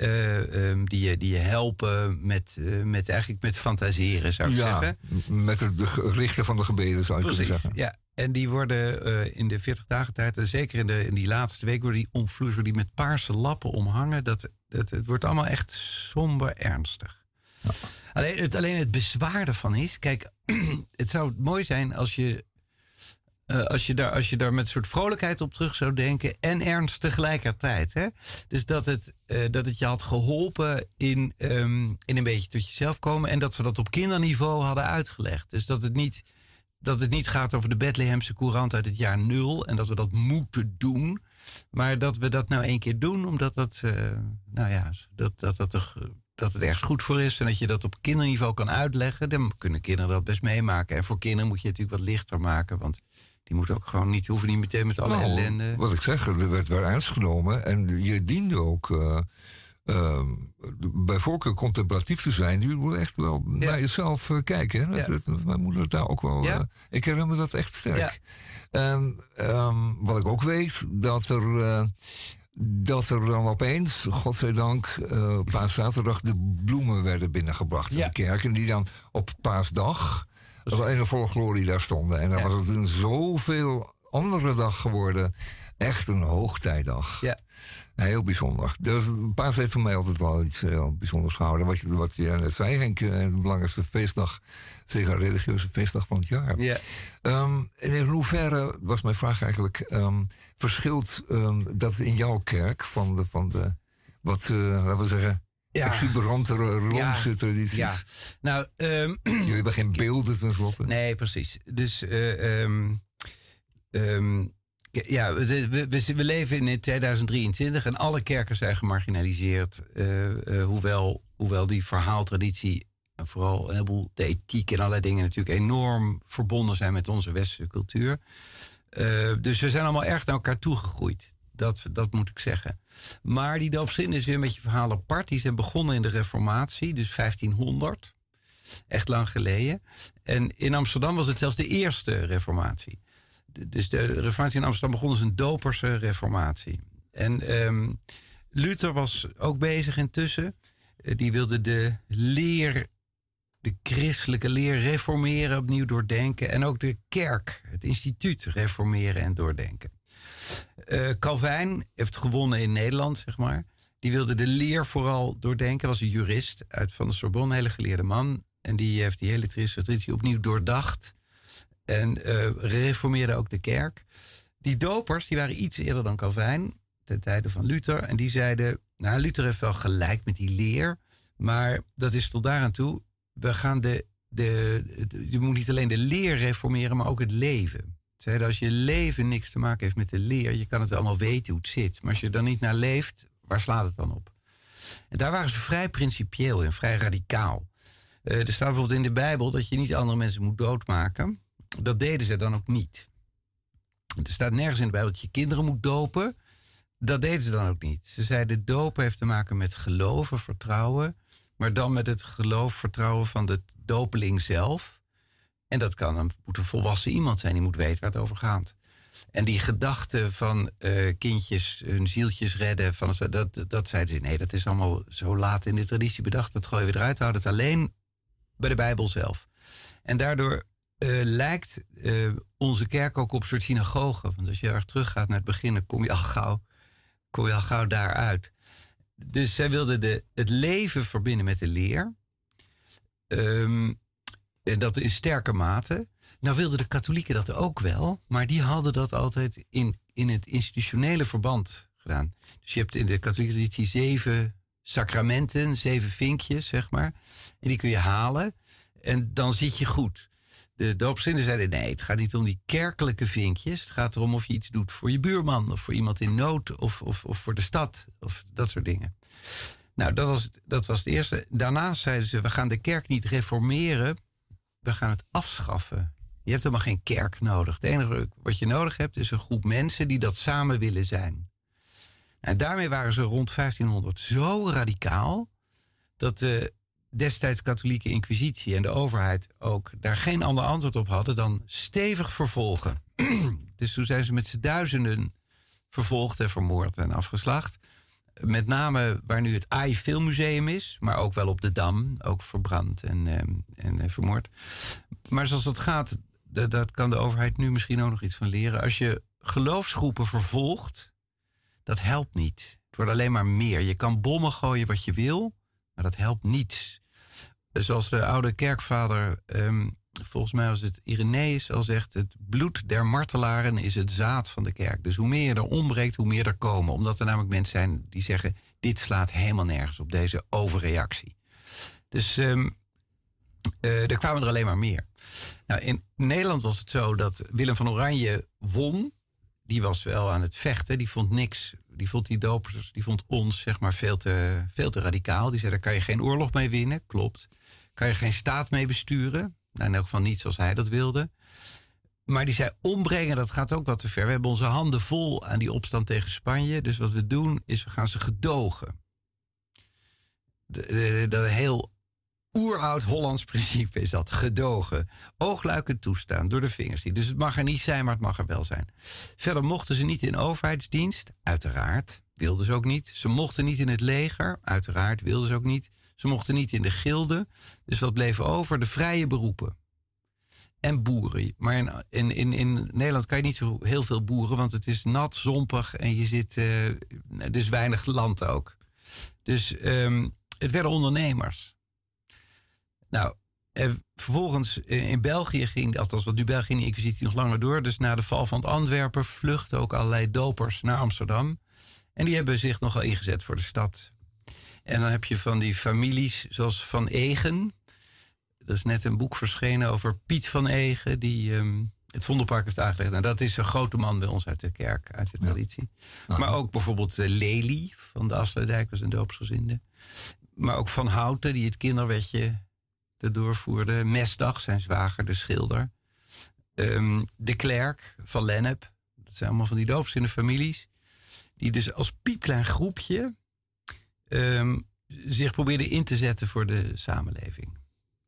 Uh, um, die, je, die je helpen met, uh, met, eigenlijk met fantaseren, zou ik ja, zeggen. met het richten van de gebeden, zou ik Precies, kunnen zeggen. Ja, en die worden uh, in de 40 dagen tijd, en zeker in, de, in die laatste week, worden die omvloers, worden die met paarse lappen omhangen. Dat, dat, het wordt allemaal echt somber ernstig. Ja. Alleen, het, alleen het bezwaar ervan is, kijk, [clears throat] het zou mooi zijn als je, uh, als, je daar, als je daar met een soort vrolijkheid op terug zou denken en ernst tegelijkertijd. Hè? Dus dat het, uh, dat het je had geholpen in, um, in een beetje tot jezelf komen en dat we dat op kinderniveau hadden uitgelegd. Dus dat het niet dat het niet gaat over de Bethlehemse courant uit het jaar nul en dat we dat moeten doen. Maar dat we dat nou één keer doen, omdat dat, uh, nou ja, dat, dat, dat, toch, dat het ergens goed voor is. En dat je dat op kinderniveau kan uitleggen. Dan kunnen kinderen dat best meemaken. En voor kinderen moet je het natuurlijk wat lichter maken. Want die moeten ook gewoon niet, hoeven niet meteen met alle nou, ellende. Wat ik zeg, er werd wel ernst genomen. En je diende ook. Uh, uh, bij voorkeur contemplatief te zijn. Je moet echt wel ja. naar jezelf uh, kijken. Hè? Ja. Dat, mijn moeder daar ook wel. Ja. ik herinner me dat echt sterk. En um, wat ik ook weet, dat er, uh, dat er dan opeens, godzijdank, uh, paaszaterdag de bloemen werden binnengebracht in de kerk. En die dan op paasdag, was een volle glorie daar stonden. En dan was het een zoveel andere dag geworden. Echt een hoogtijdag. Ja. Heel bijzonder. Dus paas heeft voor mij altijd wel iets heel bijzonders gehouden. Wat je, wat je net zei, Henk, eh, de belangrijkste feestdag, zeker religieuze feestdag van het jaar. Ja. Um, en in hoeverre, was mijn vraag eigenlijk, um, verschilt um, dat in jouw kerk van de, van de wat, uh, laten we zeggen, Ja. exuberantere Roomse tradities? Ja, nou... ehm, Jullie hebben geen beelden tenslotte. Nee, precies. Dus eh, ehm, ehm, ja, we, we, leven in 2023 en alle kerken zijn gemarginaliseerd. eh, eh, hoewel, hoewel die verhaaltraditie, en vooral een heleboel de ethiek en allerlei dingen natuurlijk enorm verbonden zijn met onze westerse cultuur. Eh, dus we zijn allemaal erg naar elkaar toegegroeid. Dat, dat moet ik zeggen. Maar die doopsgezinde is weer een beetje verhaal apart. Die zijn begonnen in de Reformatie, dus 1500. Echt lang geleden. En in Amsterdam was het zelfs de eerste reformatie. Dus de reformatie in Amsterdam begon als een doperse reformatie. En ehm, Luther was ook bezig intussen. Eh, Die wilde de leer, de christelijke leer reformeren, opnieuw doordenken. En ook de kerk, het instituut reformeren en doordenken. Eh, Calvijn heeft gewonnen in Nederland, zeg maar. Die wilde de leer vooral doordenken. Was een jurist uit van de Sorbonne, een hele geleerde man. En die heeft die hele traditie opnieuw doordacht. En eh, reformeerde ook de kerk. Die dopers die waren iets eerder dan Calvijn, ten tijde van Luther. En die zeiden, nou Luther heeft wel gelijk met die leer. Maar dat is tot daar aan toe. We gaan de, de, je moet niet alleen de leer reformeren, maar ook het leven. Ze zeiden, als je leven niks te maken heeft met de leer, je kan het wel allemaal weten hoe het zit. Maar als je er dan niet naar leeft, waar slaat het dan op? En daar waren ze vrij principieel in, vrij radicaal. Eh, er staat bijvoorbeeld in de Bijbel dat je niet andere mensen moet doodmaken. Dat deden ze dan ook niet. Er staat nergens in de Bijbel dat je kinderen moet dopen. Dat deden ze dan ook niet. Ze zeiden dopen heeft te maken met geloven, vertrouwen. Maar dan met het geloof, vertrouwen van de dopeling zelf. En dat kan een, moet volwassen iemand zijn, die moet weten waar het over gaat. En die gedachte van uh, kindjes hun zieltjes redden, van, dat, dat zeiden ze, nee, dat is allemaal zo laat in de traditie bedacht. Dat gooien we eruit, houden het alleen bij de Bijbel zelf. En daardoor uh, lijkt uh, onze kerk ook op een soort synagoge. Want als je erg teruggaat naar het begin, kom je al gauw, kom je al gauw daaruit. Dus zij wilden de, het leven verbinden met de leer. Um, en dat in sterke mate. Nou wilden de katholieken dat ook wel, maar die hadden dat altijd in, in het institutionele verband gedaan. Dus je hebt in de katholieke traditie zeven sacramenten, zeven vinkjes, zeg maar. En die kun je halen en dan zit je goed. De doopszinnen zeiden nee, het gaat niet om die kerkelijke vinkjes. Het gaat erom of je iets doet voor je buurman of voor iemand in nood of, of, of voor de stad of dat soort dingen. Nou, dat was, dat was het eerste. Daarnaast zeiden ze, we gaan de kerk niet reformeren, we gaan het afschaffen. Je hebt helemaal geen kerk nodig. Het enige wat je nodig hebt is een groep mensen die dat samen willen zijn. En daarmee waren ze rond 1500 zo radicaal dat de destijds katholieke inquisitie en de overheid ook daar geen ander antwoord op hadden dan stevig vervolgen. [clears throat] dus toen zijn ze met z'n duizenden vervolgd en vermoord en afgeslacht. Met name waar nu het AI Filmmuseum is, maar ook wel op de Dam, ook verbrand en, ehm, en eh, vermoord. Maar zoals het gaat, dat kan de overheid nu misschien ook nog iets van leren. Als je geloofsgroepen vervolgt, dat helpt niet. Het wordt alleen maar meer. Je kan bommen gooien wat je wil, maar dat helpt niets. Zoals de oude kerkvader, ehm, volgens mij was het Irenaeus al zegt, het bloed der martelaren is het zaad van de kerk. Dus hoe meer je er ombreekt, hoe meer er komen. Omdat er namelijk mensen zijn die zeggen, dit slaat helemaal nergens op deze overreactie. Dus um, uh, er kwamen er alleen maar meer. Nou, in Nederland was het zo dat Willem van Oranje won. Die was wel aan het vechten. Die vond niks. Die vond die dopers, die vond ons zeg maar veel te, veel te radicaal. Die zei, daar kan je geen oorlog mee winnen. Klopt. Kan je geen staat mee besturen. Nou, in elk geval niet zoals hij dat wilde. Maar die zei, ombrengen, dat gaat ook wat te ver. We hebben onze handen vol aan die opstand tegen Spanje. Dus wat we doen, is we gaan ze gedogen. Dat heel oeroud Hollands principe is dat. Gedogen. Oogluikend toestaan door de vingers. Dus het mag er niet zijn, maar het mag er wel zijn. Verder mochten ze niet in overheidsdienst. Uiteraard. Wilden ze ook niet. Ze mochten niet in het leger. Uiteraard. Wilden ze ook niet. Ze mochten niet in de gilde. Dus wat bleef over? De vrije beroepen. En boeren. Maar in, in, in, in Nederland kan je niet zo heel veel boeren, want het is nat, zompig en je zit. Uh, dus weinig land ook. Dus um, het werden ondernemers. Nou, en vervolgens eh, in België ging, althans wat nu België in de inquisitie nog langer door. Dus na de val van het Antwerpen vluchten ook allerlei dopers naar Amsterdam. En die hebben zich nogal ingezet voor de stad. En dan heb je van die families zoals Van Egen. Er is net een boek verschenen over Piet van Egen, die um, het Vondelpark heeft aangelegd. En nou, dat is een grote man bij ons uit de kerk, uit de traditie. Maar ook bijvoorbeeld uh, Lely van de Afsluitdijk was een doopsgezinde. Maar ook Van Houten, die het kinderwetje doorvoerde. Mesdag, zijn zwager, de schilder. Um, de Klerk van Lennep. Dat zijn allemaal van die doopsgezinde families. Die dus als piepklein groepje um, zich probeerde in te zetten voor de samenleving.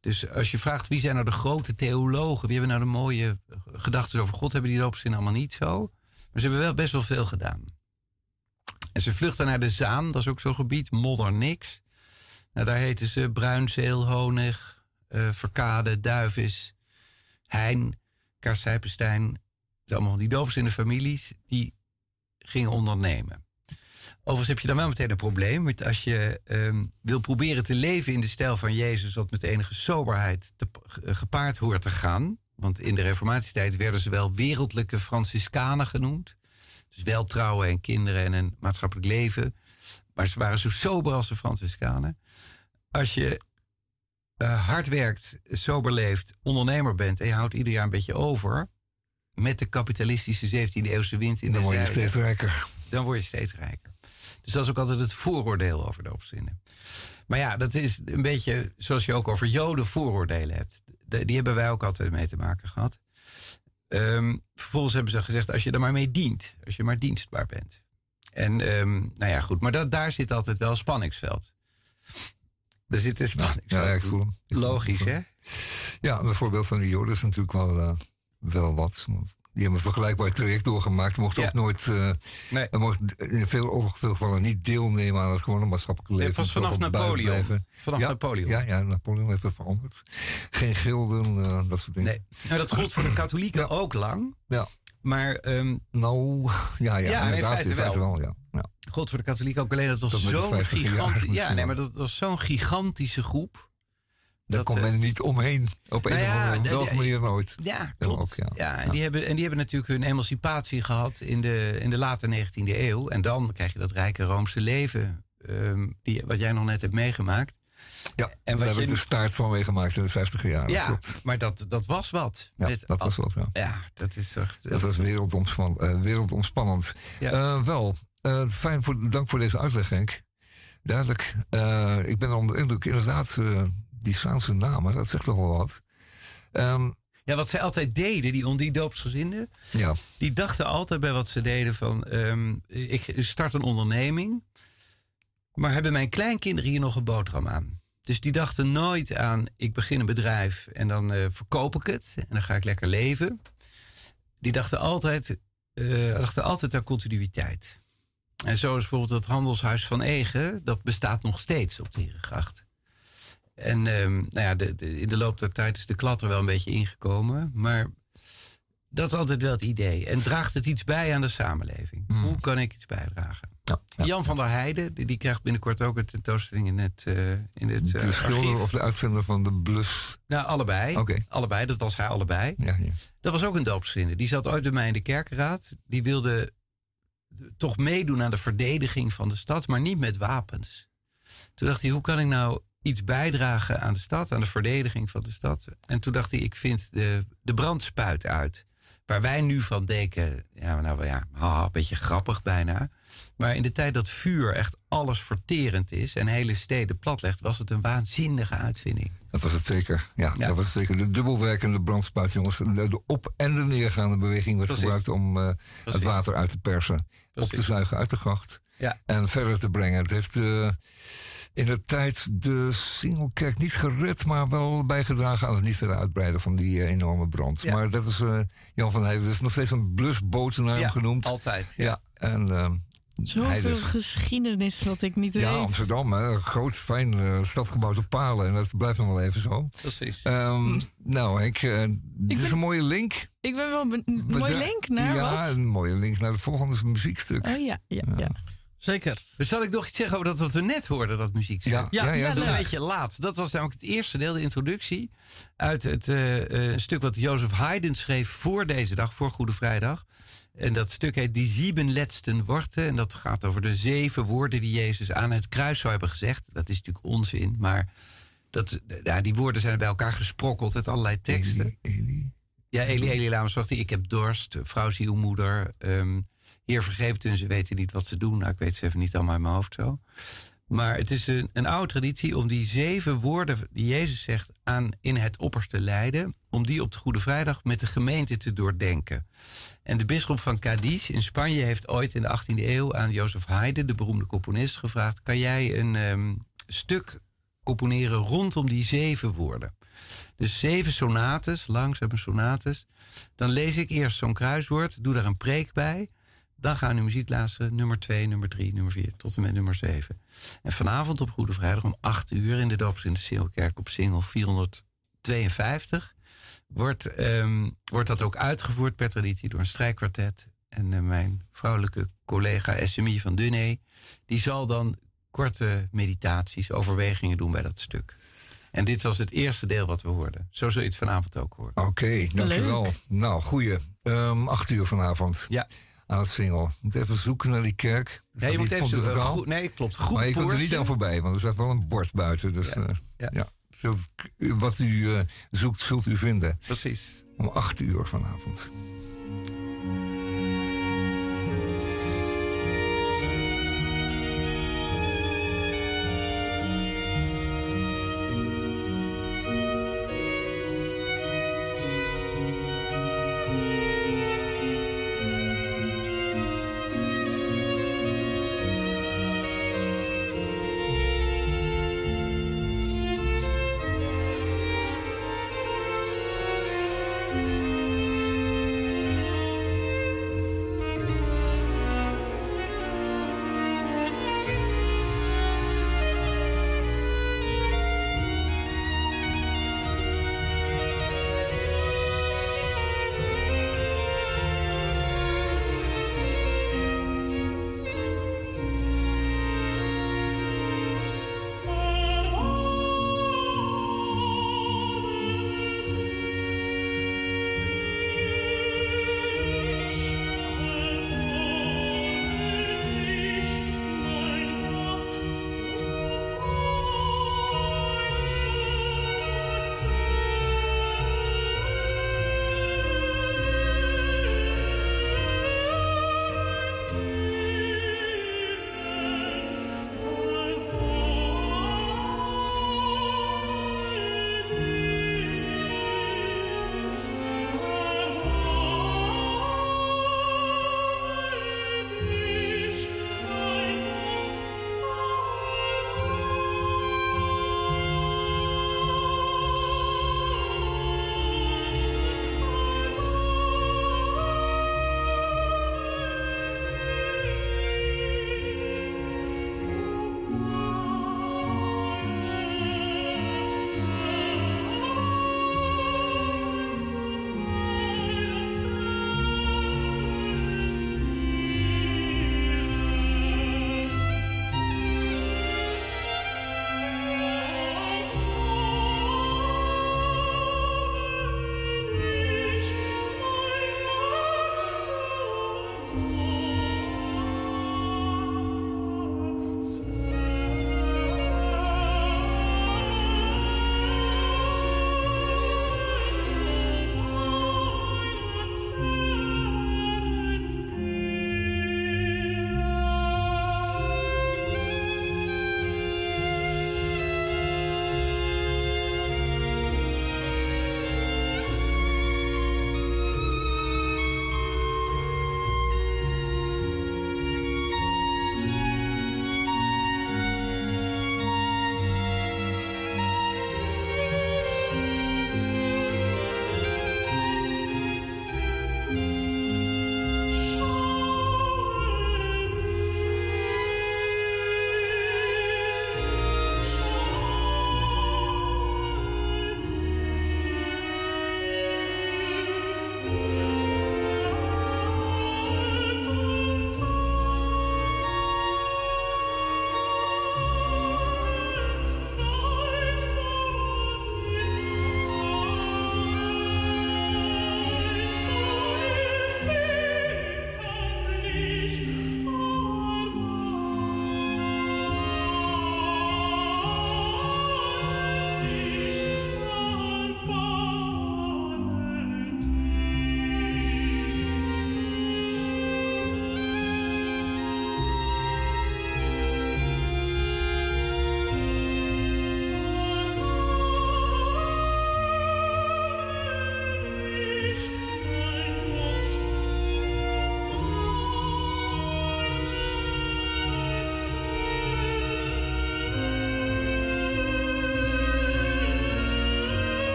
Dus als je vraagt wie zijn nou de grote theologen, wie hebben nou de mooie gedachten over God, hebben die er op zin allemaal niet zo. Maar ze hebben wel best wel veel gedaan. En ze vluchten naar de Zaan, dat is ook zo'n gebied, modder niks. Nou, daar heten ze bruinzeel, honig, uh, verkade, duivis, hein, kaarsijpenstein. Het zijn allemaal die de families die gingen ondernemen. Overigens heb je dan wel meteen een probleem. Want als je um, wil proberen te leven in de stijl van Jezus, wat met enige soberheid te, gepaard hoort te gaan. Want in de Reformatietijd werden ze wel wereldlijke Franciscanen genoemd. Dus wel trouwen en kinderen en een maatschappelijk leven. Maar ze waren zo sober als de Franciscanen. Als je uh, hard werkt, sober leeft, ondernemer bent en je houdt ieder jaar een beetje over. Met de kapitalistische 17e eeuwse wind in dan de Dan word je steeds rijker. Dan word je steeds rijker. Dus dat is ook altijd het vooroordeel over doopsgezinden. Maar ja, dat is een beetje zoals je ook over Joden vooroordelen hebt. die hebben wij ook altijd mee te maken gehad. Um, vervolgens hebben ze gezegd, als je er maar mee dient. Als je maar dienstbaar bent. En um, nou ja, goed. Maar dat, daar zit altijd wel spanningsveld. Er zit een spanning. Ja, ik voel hem. Logisch, hè? Ja, een voorbeeld van de Joden is natuurlijk wel, uh, wel wat. Want die hebben een vergelijkbaar traject doorgemaakt. Mochten ja. ook nooit, uh, nee. mocht in veel, veel gevallen niet deelnemen aan het gewone maatschappelijke leven. Het was vanaf Napoleon. Vanaf ja, Napoleon. Ja, ja, Napoleon heeft het veranderd. Geen gilden, uh, dat soort dingen. Nee. Nou, dat gold voor de katholieken ook lang. Ja. Maar, um, nou, ja, ja, ja inderdaad, in feite wel. ja. God voor de katholieken ook alleen dat was zo'n gigantisch. Ja, nee, maar dat was zo'n gigantische groep. Daar komt men niet omheen. Op een nou ja, of andere nee, manier nooit. Ja, klopt. Ook, ja. en, Die hebben, en die hebben natuurlijk hun emancipatie gehad in de, in de late 19e eeuw. En dan krijg je dat rijke Roomse leven, um, die, wat jij nog net hebt meegemaakt. Ja, en daar heb ik de staart van meegemaakt in de 50 jaar. Ja, klopt. maar dat, dat was wat. Ja, Met, dat was wat, ja. Ja, dat is echt... Dat was wereldomspannend. Uh, wereldomspannend. Ja. Uh, wel, uh, fijn, voor, dank voor deze uitleg, Henk. Duidelijk. ik ben onder indruk, inderdaad die Saanse namen, dat zegt toch wel wat. Um, ja, wat zij altijd deden, die, die doopsgezinden, ja. die dachten altijd bij wat ze deden van, um, ik start een onderneming, maar hebben mijn kleinkinderen hier nog een boterham aan? Dus die dachten nooit aan, ik begin een bedrijf en dan uh, verkoop ik het en dan ga ik lekker leven. Die dachten altijd, uh, dachten altijd aan continuïteit. En zo is bijvoorbeeld het handelshuis van Egen, dat bestaat nog steeds op de Herengracht. En um, nou ja, de, de, in de loop der tijd is de klat er wel een beetje ingekomen. Maar dat is altijd wel het idee. En draagt het iets bij aan de samenleving? Mm. Hoe kan ik iets bijdragen? Ja, ja. Jan van der Heijden, die, die, krijgt binnenkort ook een tentoonstelling in het, uh, in het De schilder of de uitvinder van de blus? Nou, allebei. Okay. Allebei, dat was hij allebei. Ja. Dat was ook een doopsvinder. Die zat ooit bij mij in de kerkenraad. Die wilde toch meedoen aan de verdediging van de stad, maar niet met wapens. Toen dacht hij, hoe kan ik nou iets bijdragen aan de stad, aan de verdediging van de stad. En toen dacht hij, ik vind de, de brandspuit uit. Waar wij nu van denken, ja, nou ja, haha, een beetje grappig bijna. Maar in de tijd dat vuur echt alles verterend is en hele steden platlegt, was het een waanzinnige uitvinding. Dat was het zeker. Ja, dat was het zeker. De dubbelwerkende brandspuit, jongens. De op- en de neergaande beweging werd Precies. gebruikt om uh, het water uit te persen. Precies. Op te zuigen uit de gracht. Ja. En verder te brengen. Het heeft uh, in de tijd de Singelkerk niet gered, maar wel bijgedragen aan het niet verder uitbreiden van die uh, enorme brand. Ja. Maar dat is uh, Jan van Heijden, dus nog steeds een blusboot naar hem Ja, genoemd. altijd. Ja, en uh, Zoveel Heidens. geschiedenis wat ik niet Ja, weet. Amsterdam, hè, een groot, fijn uh, stad gebouwd op palen. En dat blijft nog wel even zo. Precies. Um, nou, Henk, uh, dit is een mooie link. Ik ben wel een mooi Ja, link naar Ja, wat? een mooie link naar het volgende muziekstuk. Oh ja, ja, ja. Zeker. Dus zal ik nog iets zeggen over dat wat we net hoorden, dat muziek? Ja, ja, ja, dat is een beetje laat. Dat was namelijk het eerste deel, de introductie. Uit het eh, stuk wat Jozef Haydn schreef voor deze dag, voor Goede Vrijdag. En dat stuk heet Die Sieben Letzten Worten. En dat gaat over de zeven woorden die Jezus aan het kruis zou hebben gezegd. Dat is natuurlijk onzin, maar dat, ja, die woorden zijn bij elkaar gesprokkeld uit allerlei teksten. Eli, Eli. Ja, Eli, Eli, laat me. Ik heb dorst. Vrouw, zie uw moeder. Ehm Heer, vergeef het hun. Ze weten niet wat ze doen. Nou, ik weet ze even niet allemaal in mijn hoofd zo. Maar het is een, een oude traditie om die zeven woorden die Jezus zegt aan in het opperste lijden, om die op de Goede Vrijdag met de gemeente te doordenken. En de bisschop van Cadiz in Spanje heeft ooit in de 18e eeuw aan Jozef Haydn, de beroemde componist, gevraagd: kan jij een ehm, stuk componeren rondom die zeven woorden? Dus zeven sonates, langzame sonates. Dan lees ik eerst zo'n kruiswoord, doe daar een preek bij. Dan gaan we muziek luisteren, nummer 2, nummer 3, nummer 4, tot en met nummer 7. En vanavond op Goede Vrijdag om 8 uur in de Doops in de Singelkerk op Singel 452 wordt, ehm, wordt dat ook uitgevoerd per traditie door een strijkkwartet. En eh, mijn vrouwelijke collega SMI van Dunne, die zal dan korte meditaties, overwegingen doen bij dat stuk. En dit was het eerste deel wat we hoorden. Zo zul je het vanavond ook horen. Oké, dankjewel. Nou, goeie. Um, acht uur vanavond. Ja. Aan het singel. Ik moet even zoeken naar die kerk. Er Nee, je moet even zoeken. Goed- nee, klopt. Goed Maar je kunt er niet aan voorbij, want er staat wel een bord buiten. Dus Ja, ja, ja. ja. Zult- wat u eh, zoekt, zult u vinden. Precies. Om acht uur vanavond.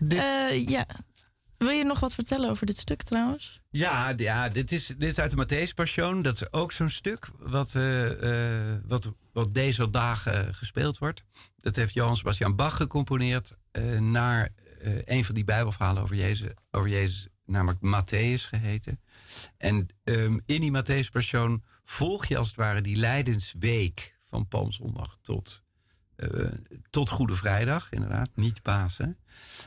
Uh, ja. Wil je nog wat vertellen over dit stuk trouwens? Ja, ja dit, is, dit is uit de Matthäus Passion. Dat is ook zo'n stuk wat, uh, wat, wat deze dagen gespeeld wordt. Dat heeft Johann Sebastian Bach gecomponeerd naar een van die Bijbelverhalen over Jezus, over Jezus namelijk Matthäus geheten. En um, in die Matthäus Passion volg je als het ware die lijdensweek van Palmzondag tot, uh, tot Goede Vrijdag, inderdaad, niet Pasen.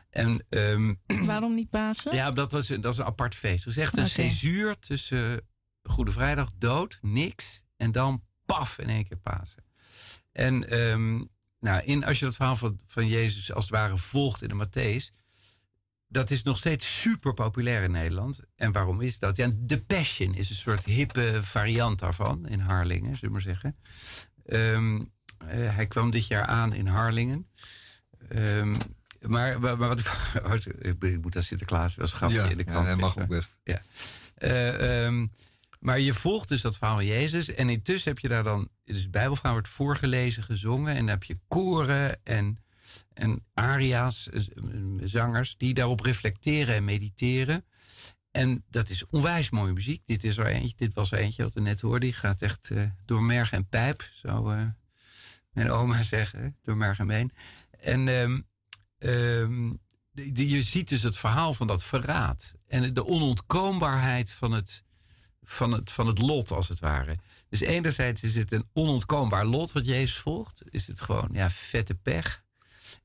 En, um, [clears throat] Waarom niet Pasen? Ja, dat, was, dat is een apart feest. Het is echt een okay. césuur tussen Goede Vrijdag, dood, niks, en dan paf in één keer Pasen. En um, nou, in, als je dat verhaal van, van Jezus als het ware volgt in de Matthäus, dat is nog steeds super populair in Nederland. En waarom is dat? Ja, The Passion is een soort hippe variant daarvan in Harlingen, zullen we maar zeggen. Um, uh, hij kwam dit jaar aan in Harlingen. Um, maar, maar, maar, wat ik, [laughs] ik moet aan Sinterklaas wel grappig ja, in de krant. Ja, mag ook best. Ja. Uh, um, maar je volgt dus dat verhaal van Jezus. En intussen heb je daar dan. Dus Bijbelverhaal wordt voorgelezen, gezongen. En dan heb je koren en en aria's, zangers, die daarop reflecteren en mediteren. En dat is onwijs mooie muziek. Dit, is er eentje, dit was er eentje wat we net hoorden. Die gaat echt uh, door merg en pijp, uh, mijn oma [laughs] zeggen, door merg en been. En um, um, de, je ziet dus het verhaal van dat verraad. En de onontkoombaarheid van het, van het, van het lot, als het ware. Dus enerzijds is het een onontkoombaar lot wat Jezus volgt. Is het gewoon ja, vette pech.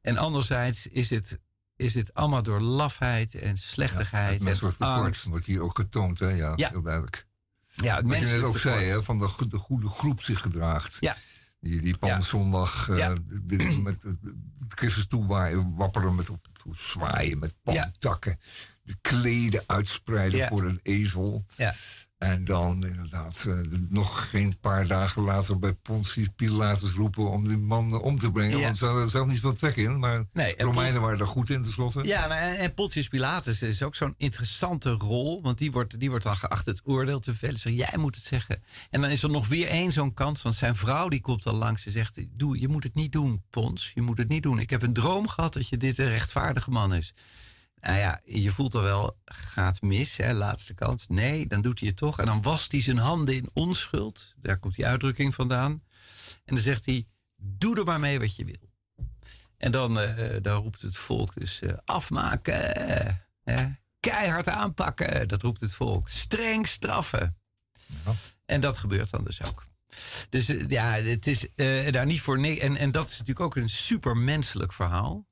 En anderzijds is het, is het allemaal door lafheid en slechtigheid. Ja, en angst wordt hier ook getoond, hè? Ja, ja. heel duidelijk. Ja, het Wat je net ook zei, hè, van de, de goede groep zich gedraagt. Ja. Die, die palmzondag ja. uh, de, met het Christus toewaaien, wapperen met zwaaien met palmtakken. De kleden uitspreiden voor een ezel. Ja. En dan inderdaad uh, nog geen paar dagen later bij Pontius Pilatus roepen om die man om te brengen. Ja. Want ze hadden zelf niet veel trek in. Maar nee, Romeinen waren er goed in tenslotte. Ja, nou, en, Pontius Pilatus is ook zo'n interessante rol. Want die wordt, die wordt dan geacht het oordeel te vellen. Zeg, jij moet het zeggen. En dan is er nog weer één zo'n kans. Want zijn vrouw die komt dan langs en zegt... Doe, je moet het niet doen, Pons. Je moet het niet doen. Ik heb een droom gehad dat je dit een rechtvaardige man is. Nou ja, je voelt er wel, gaat mis, hè, laatste kans. Nee, dan doet hij het toch. En dan wast hij zijn handen in onschuld. Daar komt die uitdrukking vandaan. En dan zegt hij, doe er maar mee wat je wil. En dan, uh, dan roept het volk dus uh, afmaken. Uh, keihard aanpakken, dat roept het volk. Streng straffen. Ja. En dat gebeurt dan dus ook. Dus ja, het is daar niet voor niks. En, en dat is natuurlijk ook een supermenselijk verhaal.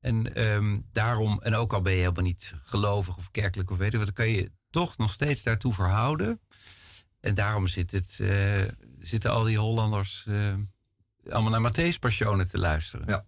En um, daarom, en ook al ben je helemaal niet gelovig of kerkelijk of weet je wat, dan kan je toch nog steeds daartoe verhouden. En daarom zit het, uh, zitten al die Hollanders uh, allemaal naar Matthäus Passionen te luisteren. Ja.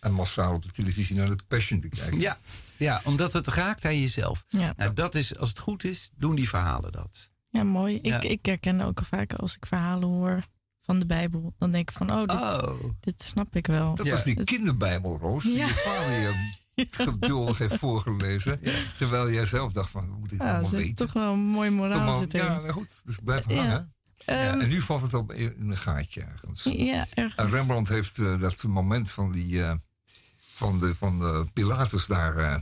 En massaal op de televisie naar de Passion te kijken. Ja, ja omdat het raakt aan jezelf. Ja. Nou, dat is, als het goed is, doen die verhalen dat. Ja, mooi. Ja. Ik, ik herken ook al vaak als ik verhalen hoor van de Bijbel. Dan denk ik van, oh, dit, oh. dit snap ik wel. Dat ja. was die kinderbijbel, Roos. Die ja. je vader je [laughs] geduldig heeft voorgelezen. Ja. Terwijl jij zelf dacht van, moet ik ja, allemaal weten? Toch wel een mooi moraal zitten. Ja, goed. Dus blijf hangen. Um, en nu valt het op in een gaatje ergens. Ja, ergens. En Rembrandt heeft uh, dat moment van die... Uh, van de, van de Pilatus daar, uh,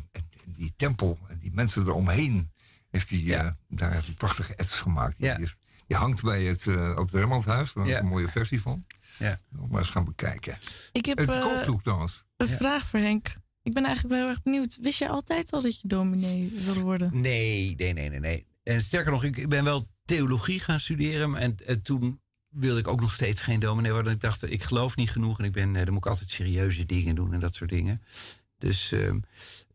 die tempel en die mensen eromheen, heeft hij ja. daar heeft een prachtige ets gemaakt. Die ja. is, die hangt bij het, uh, op het Rembrandthuis. Daar ja. een mooie versie van. Ja. Nog maar eens gaan bekijken. Ik heb het uh, kookboek trouwens. Een ja. vraag voor Henk. Ik ben eigenlijk wel heel erg benieuwd. Wist je altijd al dat je dominee wilde worden? Nee, nee, nee, nee. nee. En sterker nog, ik ben wel theologie gaan studeren. En, en toen wilde ik ook nog steeds geen dominee worden. Ik dacht, ik geloof niet genoeg. En ik ben, dan moet ik altijd serieuze dingen doen en dat soort dingen. Dus uh,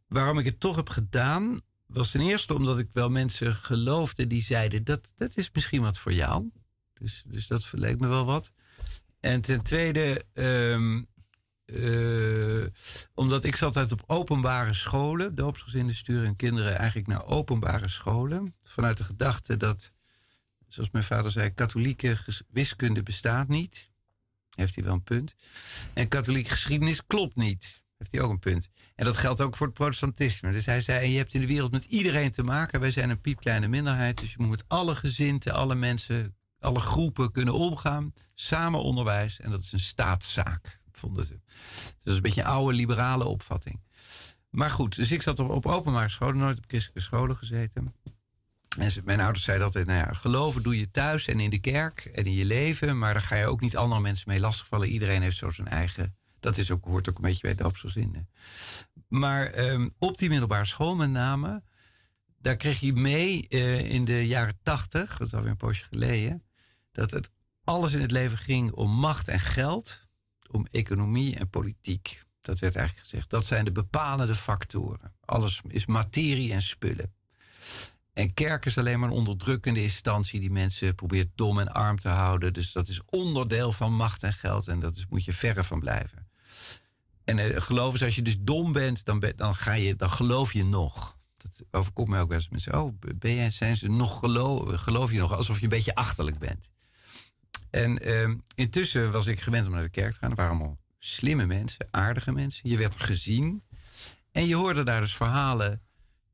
waarom ik het toch heb gedaan was ten eerste omdat ik wel mensen geloofde die zeiden dat dat is misschien wat voor jou. Dus, dus dat leek me wel wat. En ten tweede, um, uh, omdat ik zat uit op openbare scholen, doopsgezinnen sturen kinderen eigenlijk naar openbare scholen. Vanuit de gedachte dat, zoals mijn vader zei, katholieke wiskunde bestaat niet. Heeft hij wel een punt. En katholieke geschiedenis klopt niet heeft hij ook een punt. En dat geldt ook voor het protestantisme. Dus hij zei, je hebt in de wereld met iedereen te maken. Wij zijn een piepkleine minderheid. Dus je moet met alle gezinten, alle mensen, alle groepen kunnen omgaan. Samen onderwijs. En dat is een staatszaak. vonden ze. Dus dat is een beetje een oude liberale opvatting. Maar goed, dus ik zat op, op openbare scholen, nooit op christelijke scholen gezeten. En mijn ouders zeiden altijd, nou ja, geloven doe je thuis en in de kerk en in je leven. Maar daar ga je ook niet andere mensen mee lastigvallen. Iedereen heeft zo zijn eigen, dat is ook, hoort ook een beetje bij doopsgezinden. Maar um, op die middelbare school met name, daar kreeg je mee uh, in de jaren tachtig, dat is alweer een poosje geleden, dat het alles in het leven ging om macht en geld, om economie en politiek. Dat werd eigenlijk gezegd. Dat zijn de bepalende factoren. Alles is materie en spullen. En kerk is alleen maar een onderdrukkende instantie die mensen probeert dom en arm te houden. Dus dat is onderdeel van macht en geld en dat moet je verre van blijven. En uh, geloof eens, als je dus dom bent, dan, dan, ga je, dan geloof je nog. Dat overkomt mij ook wel eens mensen. Oh, ben jij, zijn ze nog geloof, geloof je nog? Alsof je een beetje achterlijk bent. En uh, intussen was ik gewend om naar de kerk te gaan. Er waren allemaal slimme mensen, aardige mensen. Je werd er gezien. En je hoorde daar dus verhalen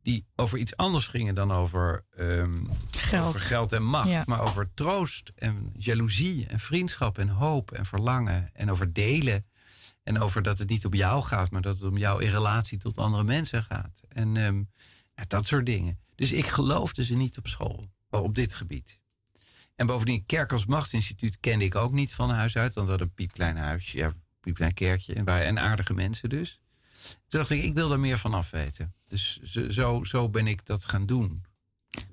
die over iets anders gingen dan over, um, geld. over geld en macht. Maar over troost en jaloezie en vriendschap en hoop en verlangen. En over delen. En over dat het niet om jou gaat, maar dat het om jou in relatie tot andere mensen gaat. En ja, dat soort dingen. Dus ik geloofde ze niet op school, op dit gebied. En bovendien, kerk als machtsinstituut kende ik ook niet van huis uit. Want we hadden een piepklein huisje, ja, piepklein kerkje. En, en aardige mensen dus. Toen dacht ik, ik wil daar meer van af weten. Dus zo, zo ben ik dat gaan doen.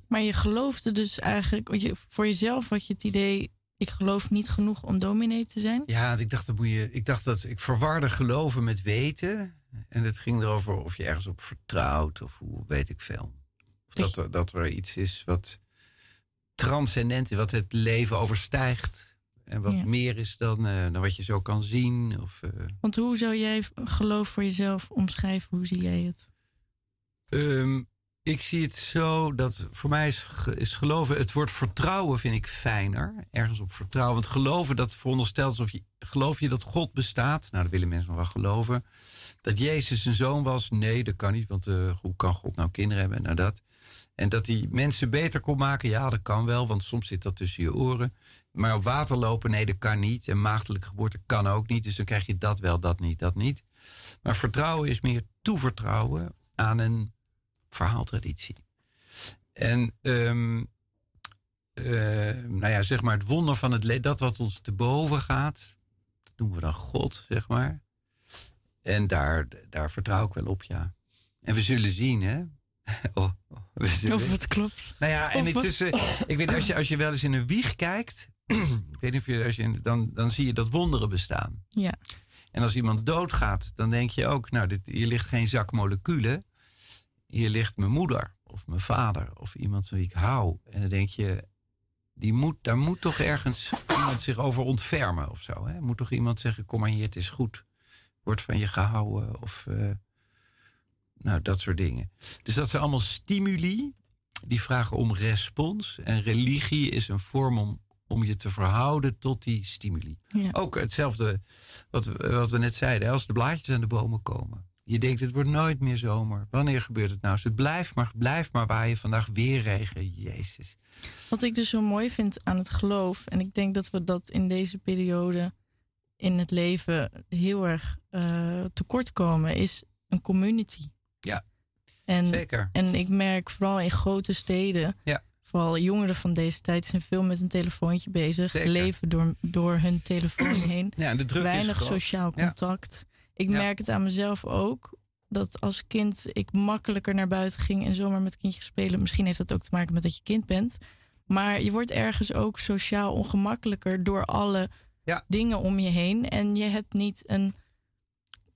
Maar je geloofde dus eigenlijk, voor jezelf had je het idee, ik geloof niet genoeg om dominee te zijn? Ja, ik dacht dat, moet je, ik dacht dat ik verwarde geloven met weten. En het ging erover of je ergens op vertrouwt of hoe weet ik veel. Of dat er, dat er iets is wat transcendent is, wat het leven overstijgt. En wat meer is dan, uh, dan wat je zo kan zien. Of, uh... Want hoe zou jij geloof voor jezelf omschrijven? Hoe zie jij het? Um, ik zie het zo dat voor mij is, is, geloven, het woord vertrouwen vind ik fijner. Ergens op vertrouwen. Want geloven, dat veronderstelt alsof je, geloof je dat God bestaat? Nou, dat willen mensen wel geloven. Dat Jezus een zoon was? Nee, dat kan niet. Want uh, hoe kan God nou kinderen hebben? Nou, dat. En dat hij mensen beter kon maken? Ja, dat kan wel. Want soms zit dat tussen je oren. Maar op water lopen, nee, dat kan niet. En maagdelijke geboorte kan ook niet. Dus dan krijg je dat wel, dat niet, dat niet. Maar vertrouwen is meer toevertrouwen aan een verhaaltraditie. En um, nou ja, zeg maar het wonder van het leven, dat wat ons te boven gaat, dat noemen we dan God, zeg maar. En daar, daar vertrouw ik wel op, ja. En we zullen zien, hè. [laughs] oh, of het klopt. Nou ja, en intussen, ik weet, als je, als je wel eens in een wieg kijkt, [clears throat] ik weet niet of je, als je dan, dan zie je dat wonderen bestaan. Ja. En als iemand doodgaat, dan denk je ook, nou, dit, hier ligt geen zak moleculen. Hier ligt mijn moeder of mijn vader of iemand van wie ik hou. En dan denk je, die moet, daar moet toch ergens iemand zich over ontfermen of zo. Hè? Moet toch iemand zeggen, kom maar hier, het is goed. Wordt van je gehouden of... Uh, nou, dat soort dingen. Dus dat zijn allemaal stimuli die vragen om respons. En religie is een vorm om om je te verhouden tot die stimuli. Ook hetzelfde wat, wat we net zeiden, als de blaadjes aan de bomen komen. Je denkt, het wordt nooit meer zomer. Wanneer gebeurt het nou? Dus het blijft maar, blijft maar waaien. Vandaag weer regen. Jezus. Wat ik dus zo mooi vind aan het geloof, en ik denk dat we dat in deze periode in het leven heel erg uh, tekort komen, is een community. Ja, en, zeker. En ik merk vooral in grote steden ja vooral jongeren van deze tijd zijn veel met een telefoontje bezig. Leven door, door hun telefoon heen. Ja, de druk Weinig sociaal contact. Ik merk het aan mezelf ook. Dat als kind ik makkelijker naar buiten ging en zomaar met kindjes spelen. Misschien heeft dat ook te maken met dat je kind bent. Maar je wordt ergens ook sociaal ongemakkelijker door alle dingen om je heen. En je hebt niet een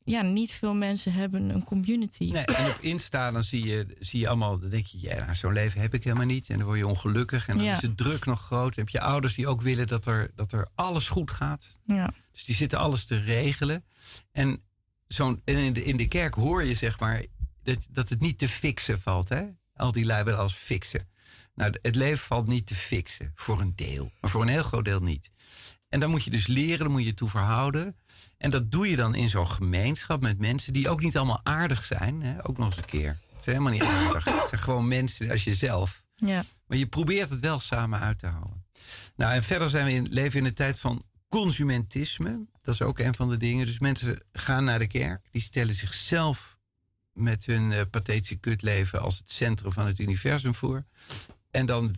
ja, niet veel mensen hebben een community. Nee, en op Insta dan zie je, zie je allemaal, dan denk je, ja, nou, zo'n leven heb ik helemaal niet. En dan word je ongelukkig en dan is de druk nog groot. Dan heb je ouders die ook willen dat er, dat er alles goed gaat. Ja. Dus die zitten alles te regelen. En, zo'n, en in, de, in de kerk hoor je zeg maar dat, dat het niet te fixen valt. Hè? Al die lui willen alles fixen. Nou, het leven valt niet te fixen, voor een deel. Maar voor een heel groot deel niet. En dan moet je dus leren, dan moet je je toe verhouden. En dat doe je dan in zo'n gemeenschap met mensen die ook niet allemaal aardig zijn. Hè? Ook nog eens een keer. Ze zijn helemaal niet aardig. Het zijn gewoon mensen als jezelf. Ja. Maar je probeert het wel samen uit te houden. Nou, en verder zijn we in, leven in een tijd van consumentisme. Dat is ook een van de dingen. Dus mensen gaan naar de kerk. Die stellen zichzelf met hun uh, pathetische kutleven als het centrum van het universum voor. En dan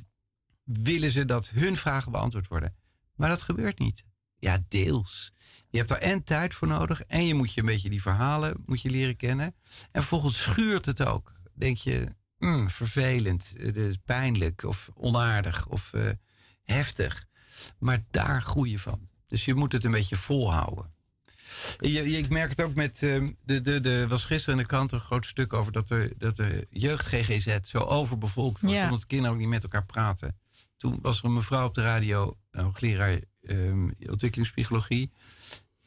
willen ze dat hun vragen beantwoord worden. Maar dat gebeurt niet. Ja, deels. Je hebt er en tijd voor nodig en je moet je een beetje die verhalen moet je leren kennen. En vervolgens schuurt het ook. Denk je, mm, vervelend, uh, pijnlijk of onaardig of uh, heftig. Maar daar groei je van. Dus je moet het een beetje volhouden. Je, ik merk het ook met. Uh, de, de, de, was gisteren in de krant een groot stuk over dat de, dat de jeugd GGZ zo overbevolkt wordt. Ja. Omdat kinderen ook niet met elkaar praten. Toen was er een mevrouw op de radio, een hoogleraar um, ontwikkelingspsychologie.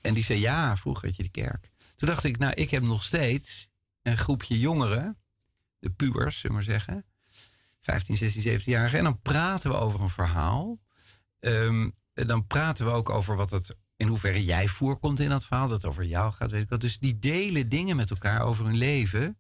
En die zei: Ja, vroeger had je de kerk. Toen dacht ik, nou, ik heb nog steeds een groepje jongeren, de pubers, zullen we maar zeggen. 15, 16, 17-jarigen. En dan praten we over een verhaal. Um, dan praten we ook over wat het, in hoeverre jij voorkomt in dat verhaal. Dat het over jou gaat, weet ik wat. Dus die delen dingen met elkaar over hun leven.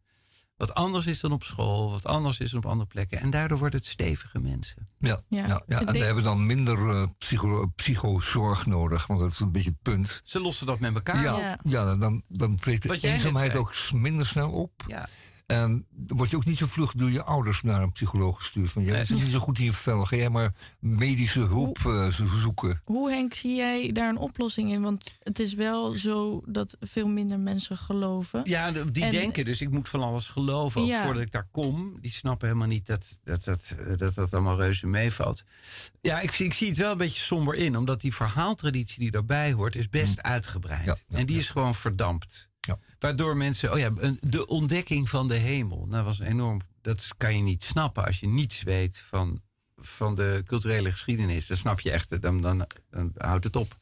Wat anders is dan op school, wat anders is dan op andere plekken. En daardoor worden het stevige mensen. Ja, ja. ja, ja. en die hebben dan minder uh, psycho, psychozorg nodig, want dat is een beetje het punt. Ze lossen dat met elkaar ja, op. Ja, dan, dan treedt de eenzaamheid ook minder snel op. Ja. En dan word je ook niet zo vlug door je ouders naar een psycholoog gestuurd. Van, jij zit niet zo goed in je vel. Ga jij maar medische hulp uh, zoeken. Hoe, Henk, zie jij daar een oplossing in? Want het is wel zo dat veel minder mensen geloven. Ja, die denken dus ik moet van alles geloven. Ja. Voordat ik daar kom. Die snappen helemaal niet dat dat, dat, dat, dat allemaal reuze meevalt. Ja, ik, ik zie het wel een beetje somber in. Omdat die verhaaltraditie die daarbij hoort is best hm. uitgebreid. en die is gewoon verdampt. Waardoor mensen, oh ja, de ontdekking van de hemel. Dat was enorm. Dat kan je niet snappen als je niets weet van, van de culturele geschiedenis. Dan snap je echt, dan, dan, dan houdt het op.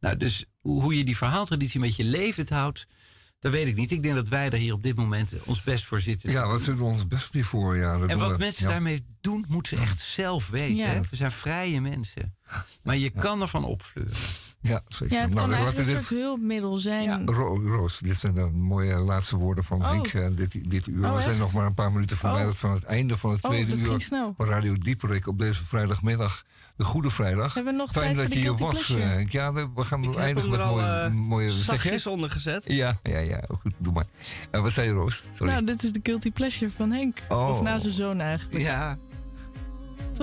Nou, dus hoe je die verhaaltraditie met je levend houdt, dat weet ik niet. Ik denk dat wij er hier op dit moment ons best voor zitten. Ja, wat zitten we ons best weer voor? Ja, en wat mensen daarmee doen, moeten ze echt zelf weten. Hè? We zijn vrije mensen. Maar je kan ervan opvleuren. Ja, zeker. Ja, het nou, kan eigenlijk een soort hulpmiddel zijn. Ja. Roos, dit zijn de mooie laatste woorden van oh. Henk uh, dit, dit uur. Oh, we zijn nog maar een paar minuten verwijderd oh. van het einde van het oh, tweede uur van Radio Dieperik op deze vrijdagmiddag. De Goede Vrijdag. Hebben we nog Fijn dat je hier was. Uh, ja, we gaan Ik eindigen met mooie, uh, mooie zachtjes onder gezet. Ja, ja, ja. Goed, doe maar. En wat zei je, Roos? Sorry. Nou, dit is de Guilty Pleasure van Henk. Of na zijn zoon eigenlijk. Ja.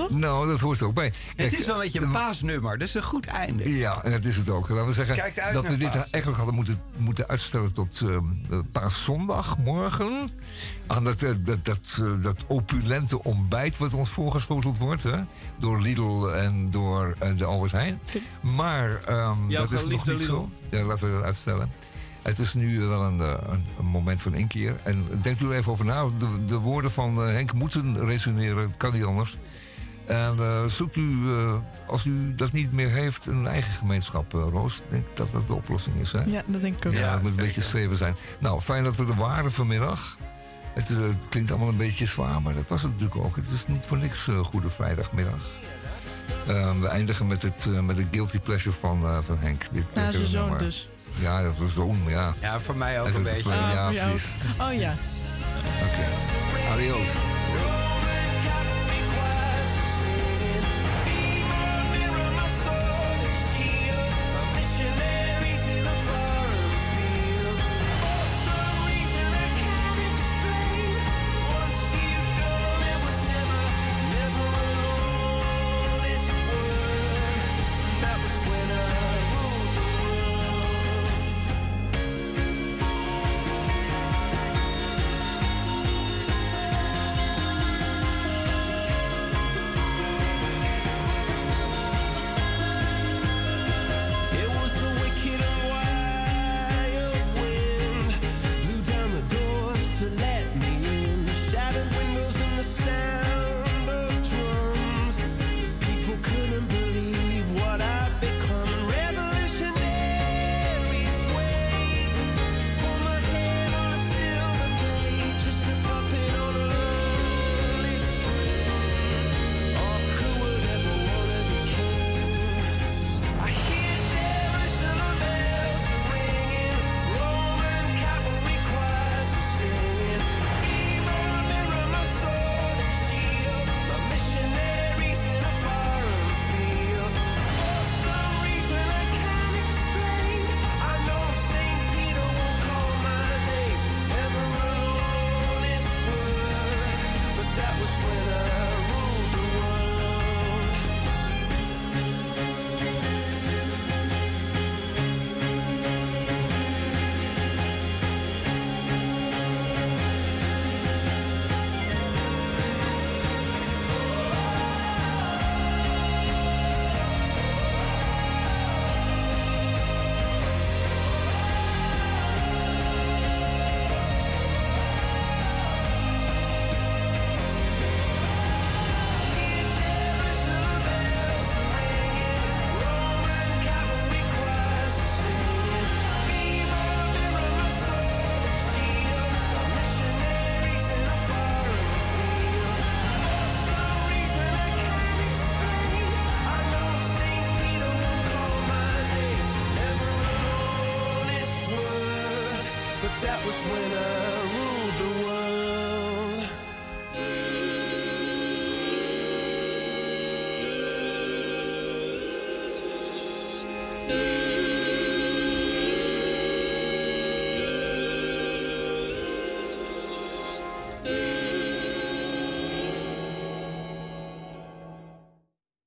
Nou, dat hoort er ook bij. het is wel een beetje een paasnummer, dus een goed einde. Ja, en dat is het ook. Laten we zeggen dat we dit eigenlijk hadden moeten, moeten uitstellen tot uh, paaszondag, morgen. Aan dat, eh, dat, dat, uh, dat opulente ontbijt wat ons voorgeschoteld wordt. Hè? Door Lidl en door uh, de Albert Heijn. Maar um, dat is nog niet zo. Ja, laten we dat uitstellen. Het is nu wel een, een, een, moment van inkeer. En denk er even over na. De, de woorden van Henk moeten resoneren. Kan niet anders. En uh, zoekt u, uh, als u dat niet meer heeft, een eigen gemeenschap, uh, Roos. Ik denk dat dat de oplossing is. Hè? Ja, dat denk ik ook. Ja, het moet een beetje schreven zijn. Nou, fijn dat we er waren vanmiddag. Het, is, het, klinkt allemaal een beetje zwaar, maar dat was het natuurlijk ook. Het is niet voor niks Goede Vrijdagmiddag. we eindigen met, het, met de guilty pleasure van, van Henk. Dit, ja, zijn zoon dus. Ja, dat was zoon, ja. Ja, voor mij ook een beetje. ja, precies. Oh ja. Oké. Okay. Adios.